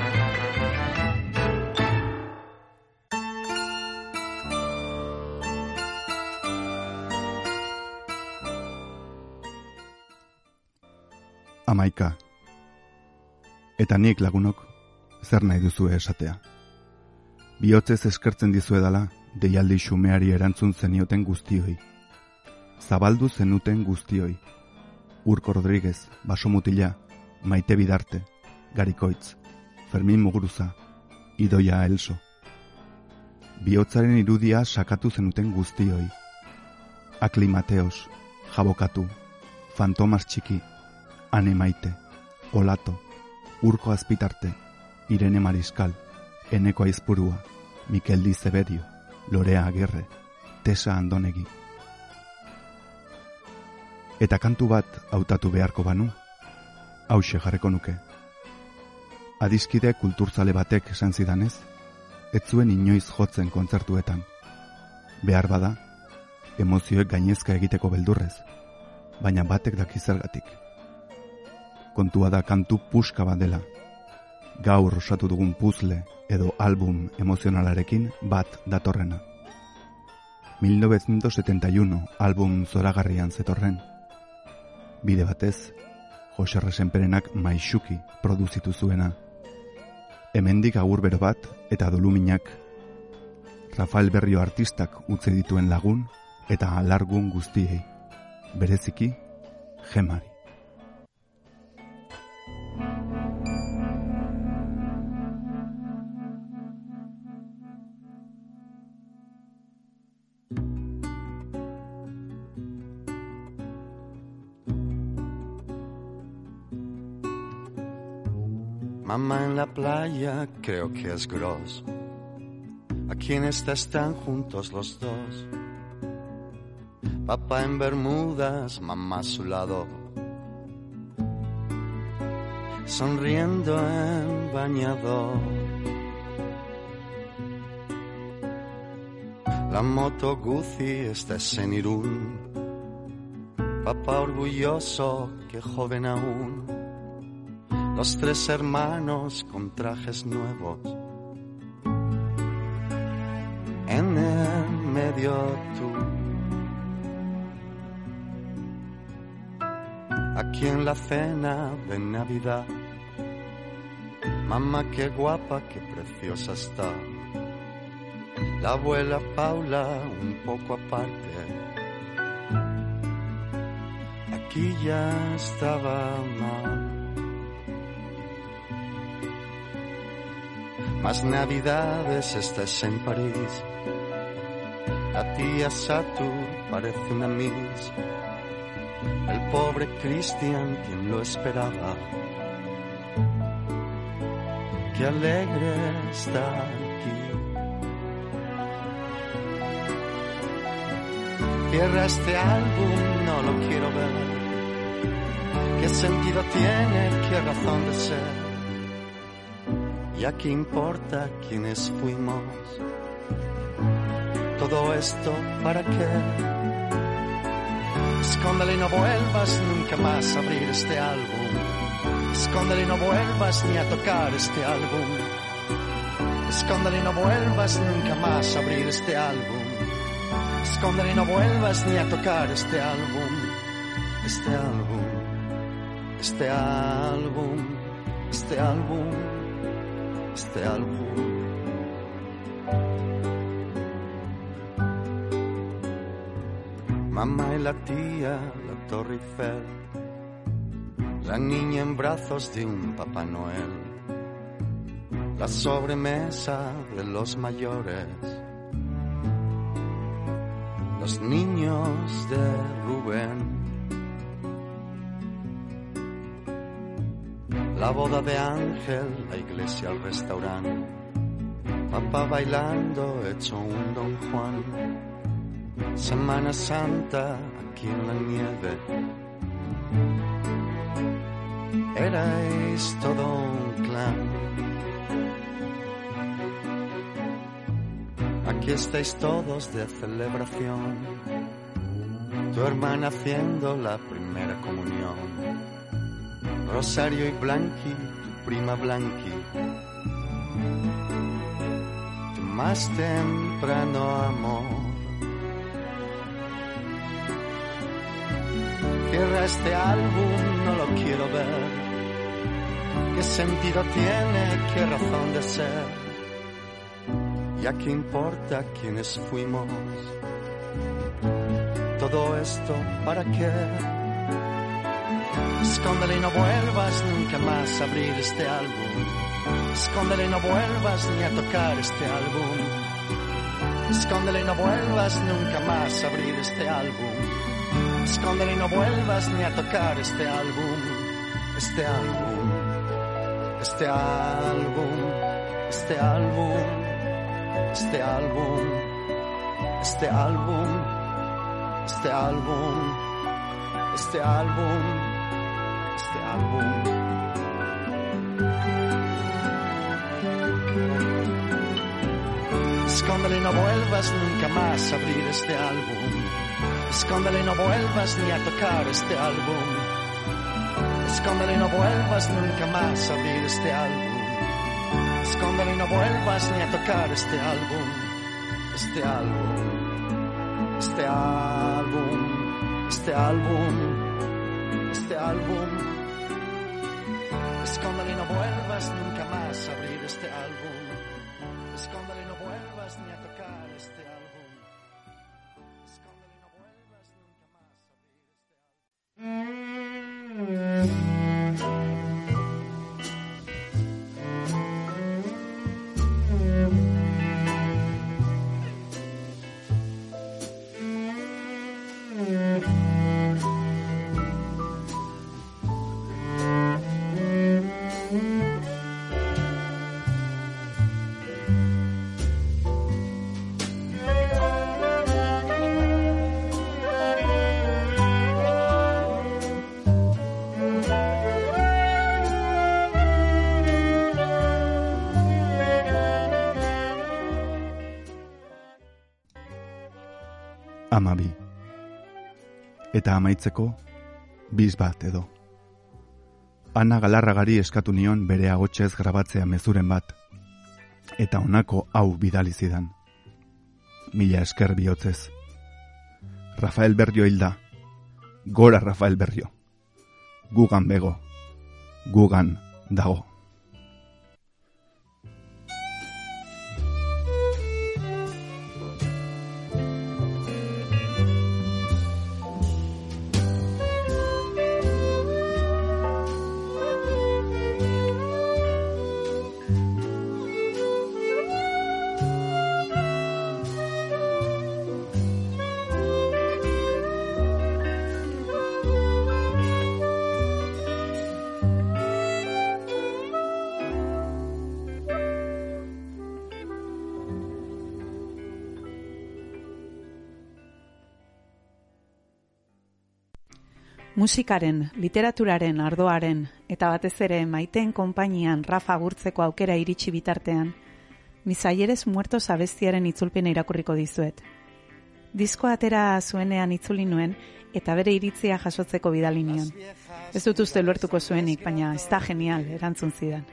Amaika. Eta nik lagunok, zer nahi duzu esatea. Biotzez eskertzen dizuedala, deialdi xumeari erantzun zenioten guztioi. Zabaldu zenuten guztioi. Urko Rodríguez, Baso Mutila, Maite Bidarte, Garikoitz, Fermin Muguruza, Idoia Elso. Biotzaren irudia sakatu zenuten guztioi. Akli Mateos, Jabokatu, Fantomas Txiki, Ane Maite, Olato, Urko Azpitarte, Irene Mariskal, Eneko Aizpurua, Mikel Di Zebedio, Lorea Agirre, Tesa Andonegi. Eta kantu bat hautatu beharko banu, hause jarreko nuke. Adiskide kulturzale batek esan zidanez, ez zuen inoiz jotzen kontzertuetan. Behar bada, emozioek gainezka egiteko beldurrez, baina batek daki zergatik. Kontua da kantu puska bat dela. Gaur osatu dugun puzle edo album emozionalarekin bat datorrena. 1971 album zoragarrian zetorren. Bide batez, Jose Resenperenak maixuki produzitu zuena. Hemendik agur bero bat eta doluminak. Rafael Berrio artistak utzi dituen lagun eta alargun guztiei. Bereziki, gemari. En la playa creo que es gros. Aquí en esta están juntos los dos. Papá en Bermudas, mamá a su lado. Sonriendo en bañador. La moto Guzzi está en Irún. Papá orgulloso, que joven aún los tres hermanos con trajes nuevos. En el medio tú. Aquí en la cena de Navidad. Mamá, qué guapa, qué preciosa está. La abuela Paula un poco aparte. Aquí ya estaba mal. Más navidades estás en París. La tía Satur parece una miss. El pobre Christian, quien lo esperaba. Qué alegre está aquí. Cierra este álbum, no lo quiero ver. ¿Qué sentido tiene? ¿Qué razón de ser? Ya que importa quiénes fuimos. Todo esto para qué? Escóndele y no vuelvas nunca más a abrir este álbum. Escóndele y no vuelvas ni a tocar este álbum. Escóndele y no vuelvas nunca más a abrir este álbum. Escóndele y no vuelvas ni a tocar este álbum. Este álbum. Este álbum. Este álbum. Este álbum. Mamá y la tía, la Torre Eiffel, la niña en brazos de un Papá Noel, la sobremesa de los mayores, los niños de Rubén, la boda de Ángel, la iglesia, el restaurante, papá bailando hecho un Don Juan. Semana Santa aquí en la nieve. Erais todo un clan. Aquí estáis todos de celebración. Tu hermana haciendo la primera comunión. Rosario y Blanqui, tu prima Blanqui. Tu más temprano amor. Cierra este álbum, no lo quiero ver. ¿Qué sentido tiene? ¿Qué razón de ser? Ya que importa quiénes fuimos. Todo esto, ¿para qué? Escóndele y no vuelvas nunca más a abrir este álbum. Escóndele y no vuelvas ni a tocar este álbum. Escóndele y no vuelvas nunca más a abrir este álbum. Escóndele y no vuelvas ni a tocar este álbum. Este álbum. Este álbum. Este álbum. Este álbum. Este álbum. Este álbum. Este álbum este álbum. Escóndele y no vuelvas nunca más a abrir este álbum. Escóndele y no vuelvas ni a tocar este álbum. Escóndele y no vuelvas nunca más a abrir este álbum. Escóndele y no vuelvas ni a tocar este. Este álbum. Este álbum. Este álbum. Este álbum. Escóndele y no vuelvas nunca más a abrir este álbum. Escóndele y no vuelvas ni a tocar este álbum. Amabi. Eta amaitzeko, biz bat edo. Ana galarragari eskatu nion bere agotsez grabatzea mezuren bat. Eta honako hau bidali zidan. Mila esker bihotzez. Rafael Berrio hilda. Gora Rafael Berrio. Gugan bego. Gugan dago. Musikaren, literaturaren, ardoaren eta batez ere maiteen konpainian Rafa gurtzeko aukera iritsi bitartean, Misaieres muertos abestiaren itzulpena irakurriko dizuet. Disko atera zuenean itzuli nuen eta bere iritzia jasotzeko bidali nion. Ez dut uste luertuko zuenik, baina ez da genial, erantzun zidan.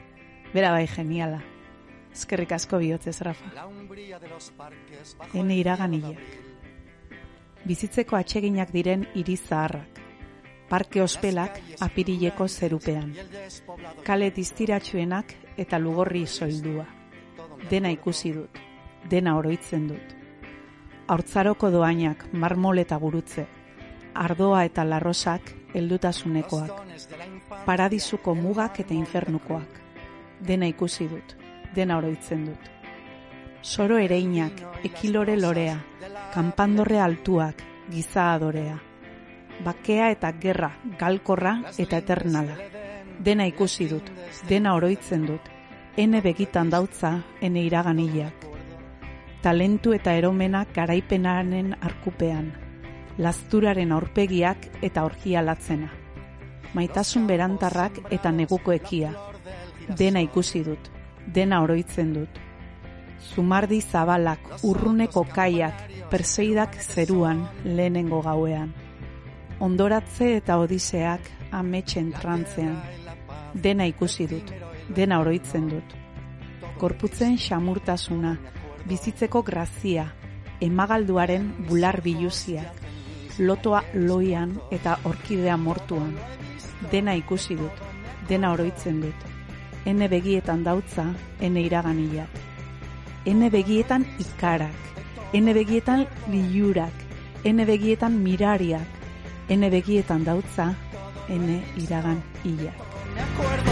Bera bai geniala. Eskerrik asko bihotzez, Rafa. Hene iragan Bizitzeko atseginak diren iri zaharrak. Parke ospelak apirileko zerupean. Kale diztiratxuenak eta lugorri soildua. Dena ikusi dut, dena oroitzen dut. Hortzaroko doainak, marmol eta gurutze, ardoa eta larrosak heldutasunekoak, paradisuko mugak eta infernukoak. Dena ikusi dut, dena oroitzen dut. Soro ereinak, ekilore lorea, kanpandorre altuak, giza adorea. Bakea eta gerra, galkorra eta eternala. Dena ikusi dut, dena oroitzen dut, ene begitan dautza, ene iraganilak. Talentu eta eromenak garaipenaren arkupean, lasturaren aurpegiak eta orgia latzena. Maitasun berantarrak eta neguko ekia. Dena ikusi dut, dena oroitzen dut. Zumardi zabalak, urruneko kaiak, perseidak zeruan lehenengo gauean. Ondoratze eta odiseak ametxen trantzean. Dena ikusi dut, dena oroitzen dut. Korputzen xamurtasuna, bizitzeko grazia, emagalduaren bular biluziak, lotoa loian eta orkidea mortuan. Dena ikusi dut, dena oroitzen dut. Ene begietan dautza, ene iraganilak. Ene begietan ikarak, ene begietan liurak, ene begietan mirariak, N begietan dautza, N iragan illa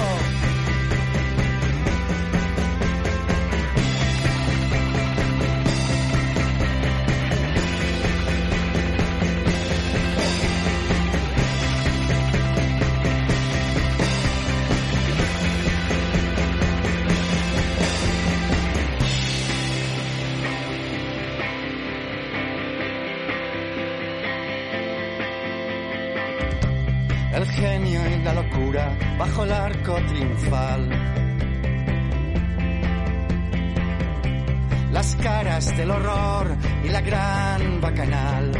Las caras del horror y la gran bacanal.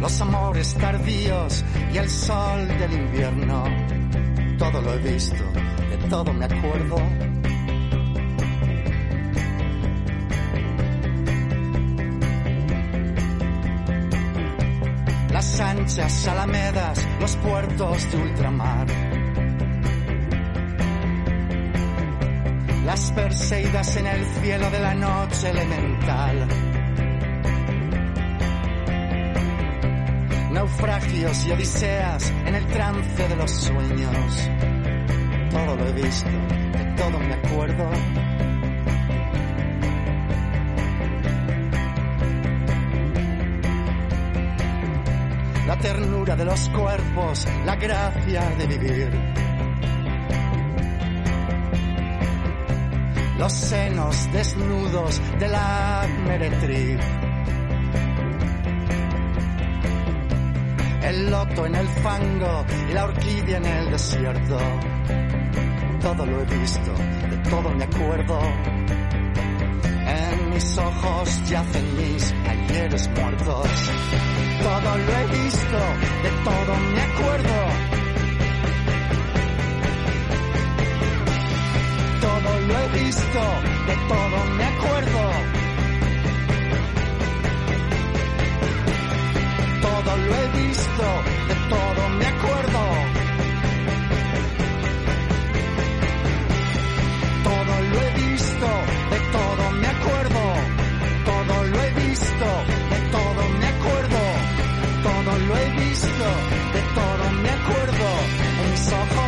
Los amores tardíos y el sol del invierno. Todo lo he visto, de todo me acuerdo anchas alamedas, los puertos de ultramar. Las perseidas en el cielo de la noche elemental. Naufragios y odiseas en el trance de los sueños. Todo lo he visto, de todo me acuerdo. Ternura de los cuerpos, la gracia de vivir. Los senos desnudos de la meretriz. El loto en el fango y la orquídea en el desierto. Todo lo he visto, de todo me acuerdo. En mis ojos yacen mis ayeres muertos todo lo he visto, de todo me acuerdo. Todo lo he visto, de todo me acuerdo. Todo lo he visto, de todo me acuerdo. Todo lo he visto, de todo me acuerdo. Todo lo he visto lo he visto, de todo me acuerdo, en mis ojos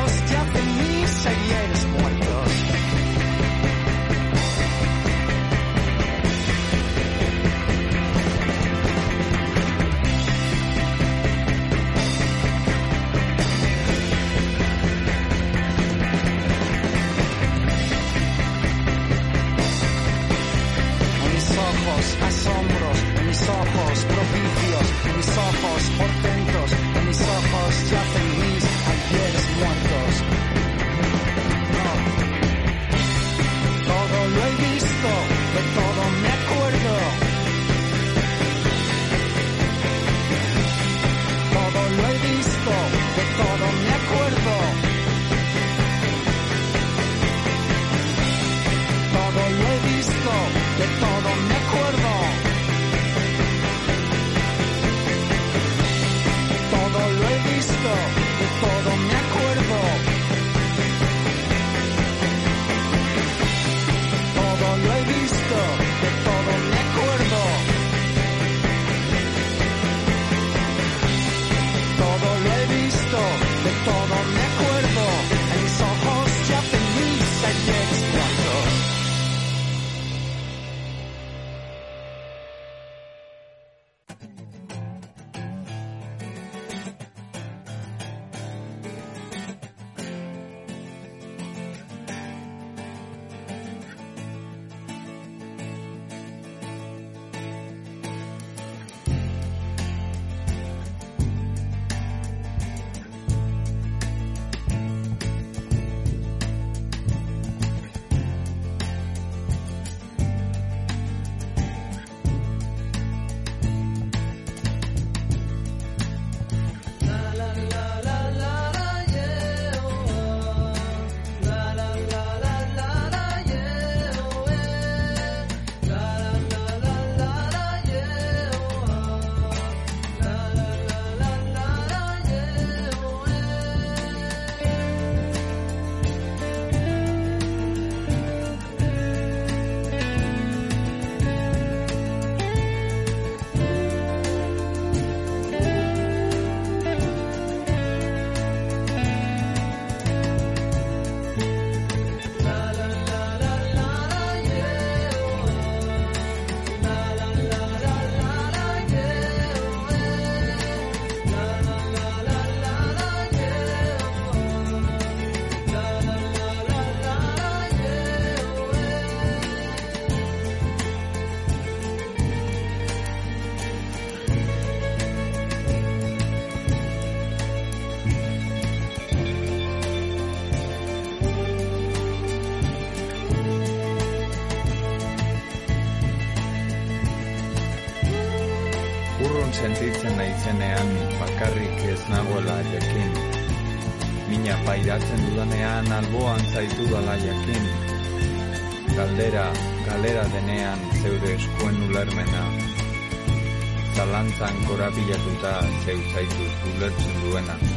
passport bakarrik ez nagoela jakin. Mina pairatzen dudanean alboan zaitu dala jakin. Galdera, galera denean zeure eskuen ulermena. Zalantzan korapilatuta zeu zaitu ulertzen duena.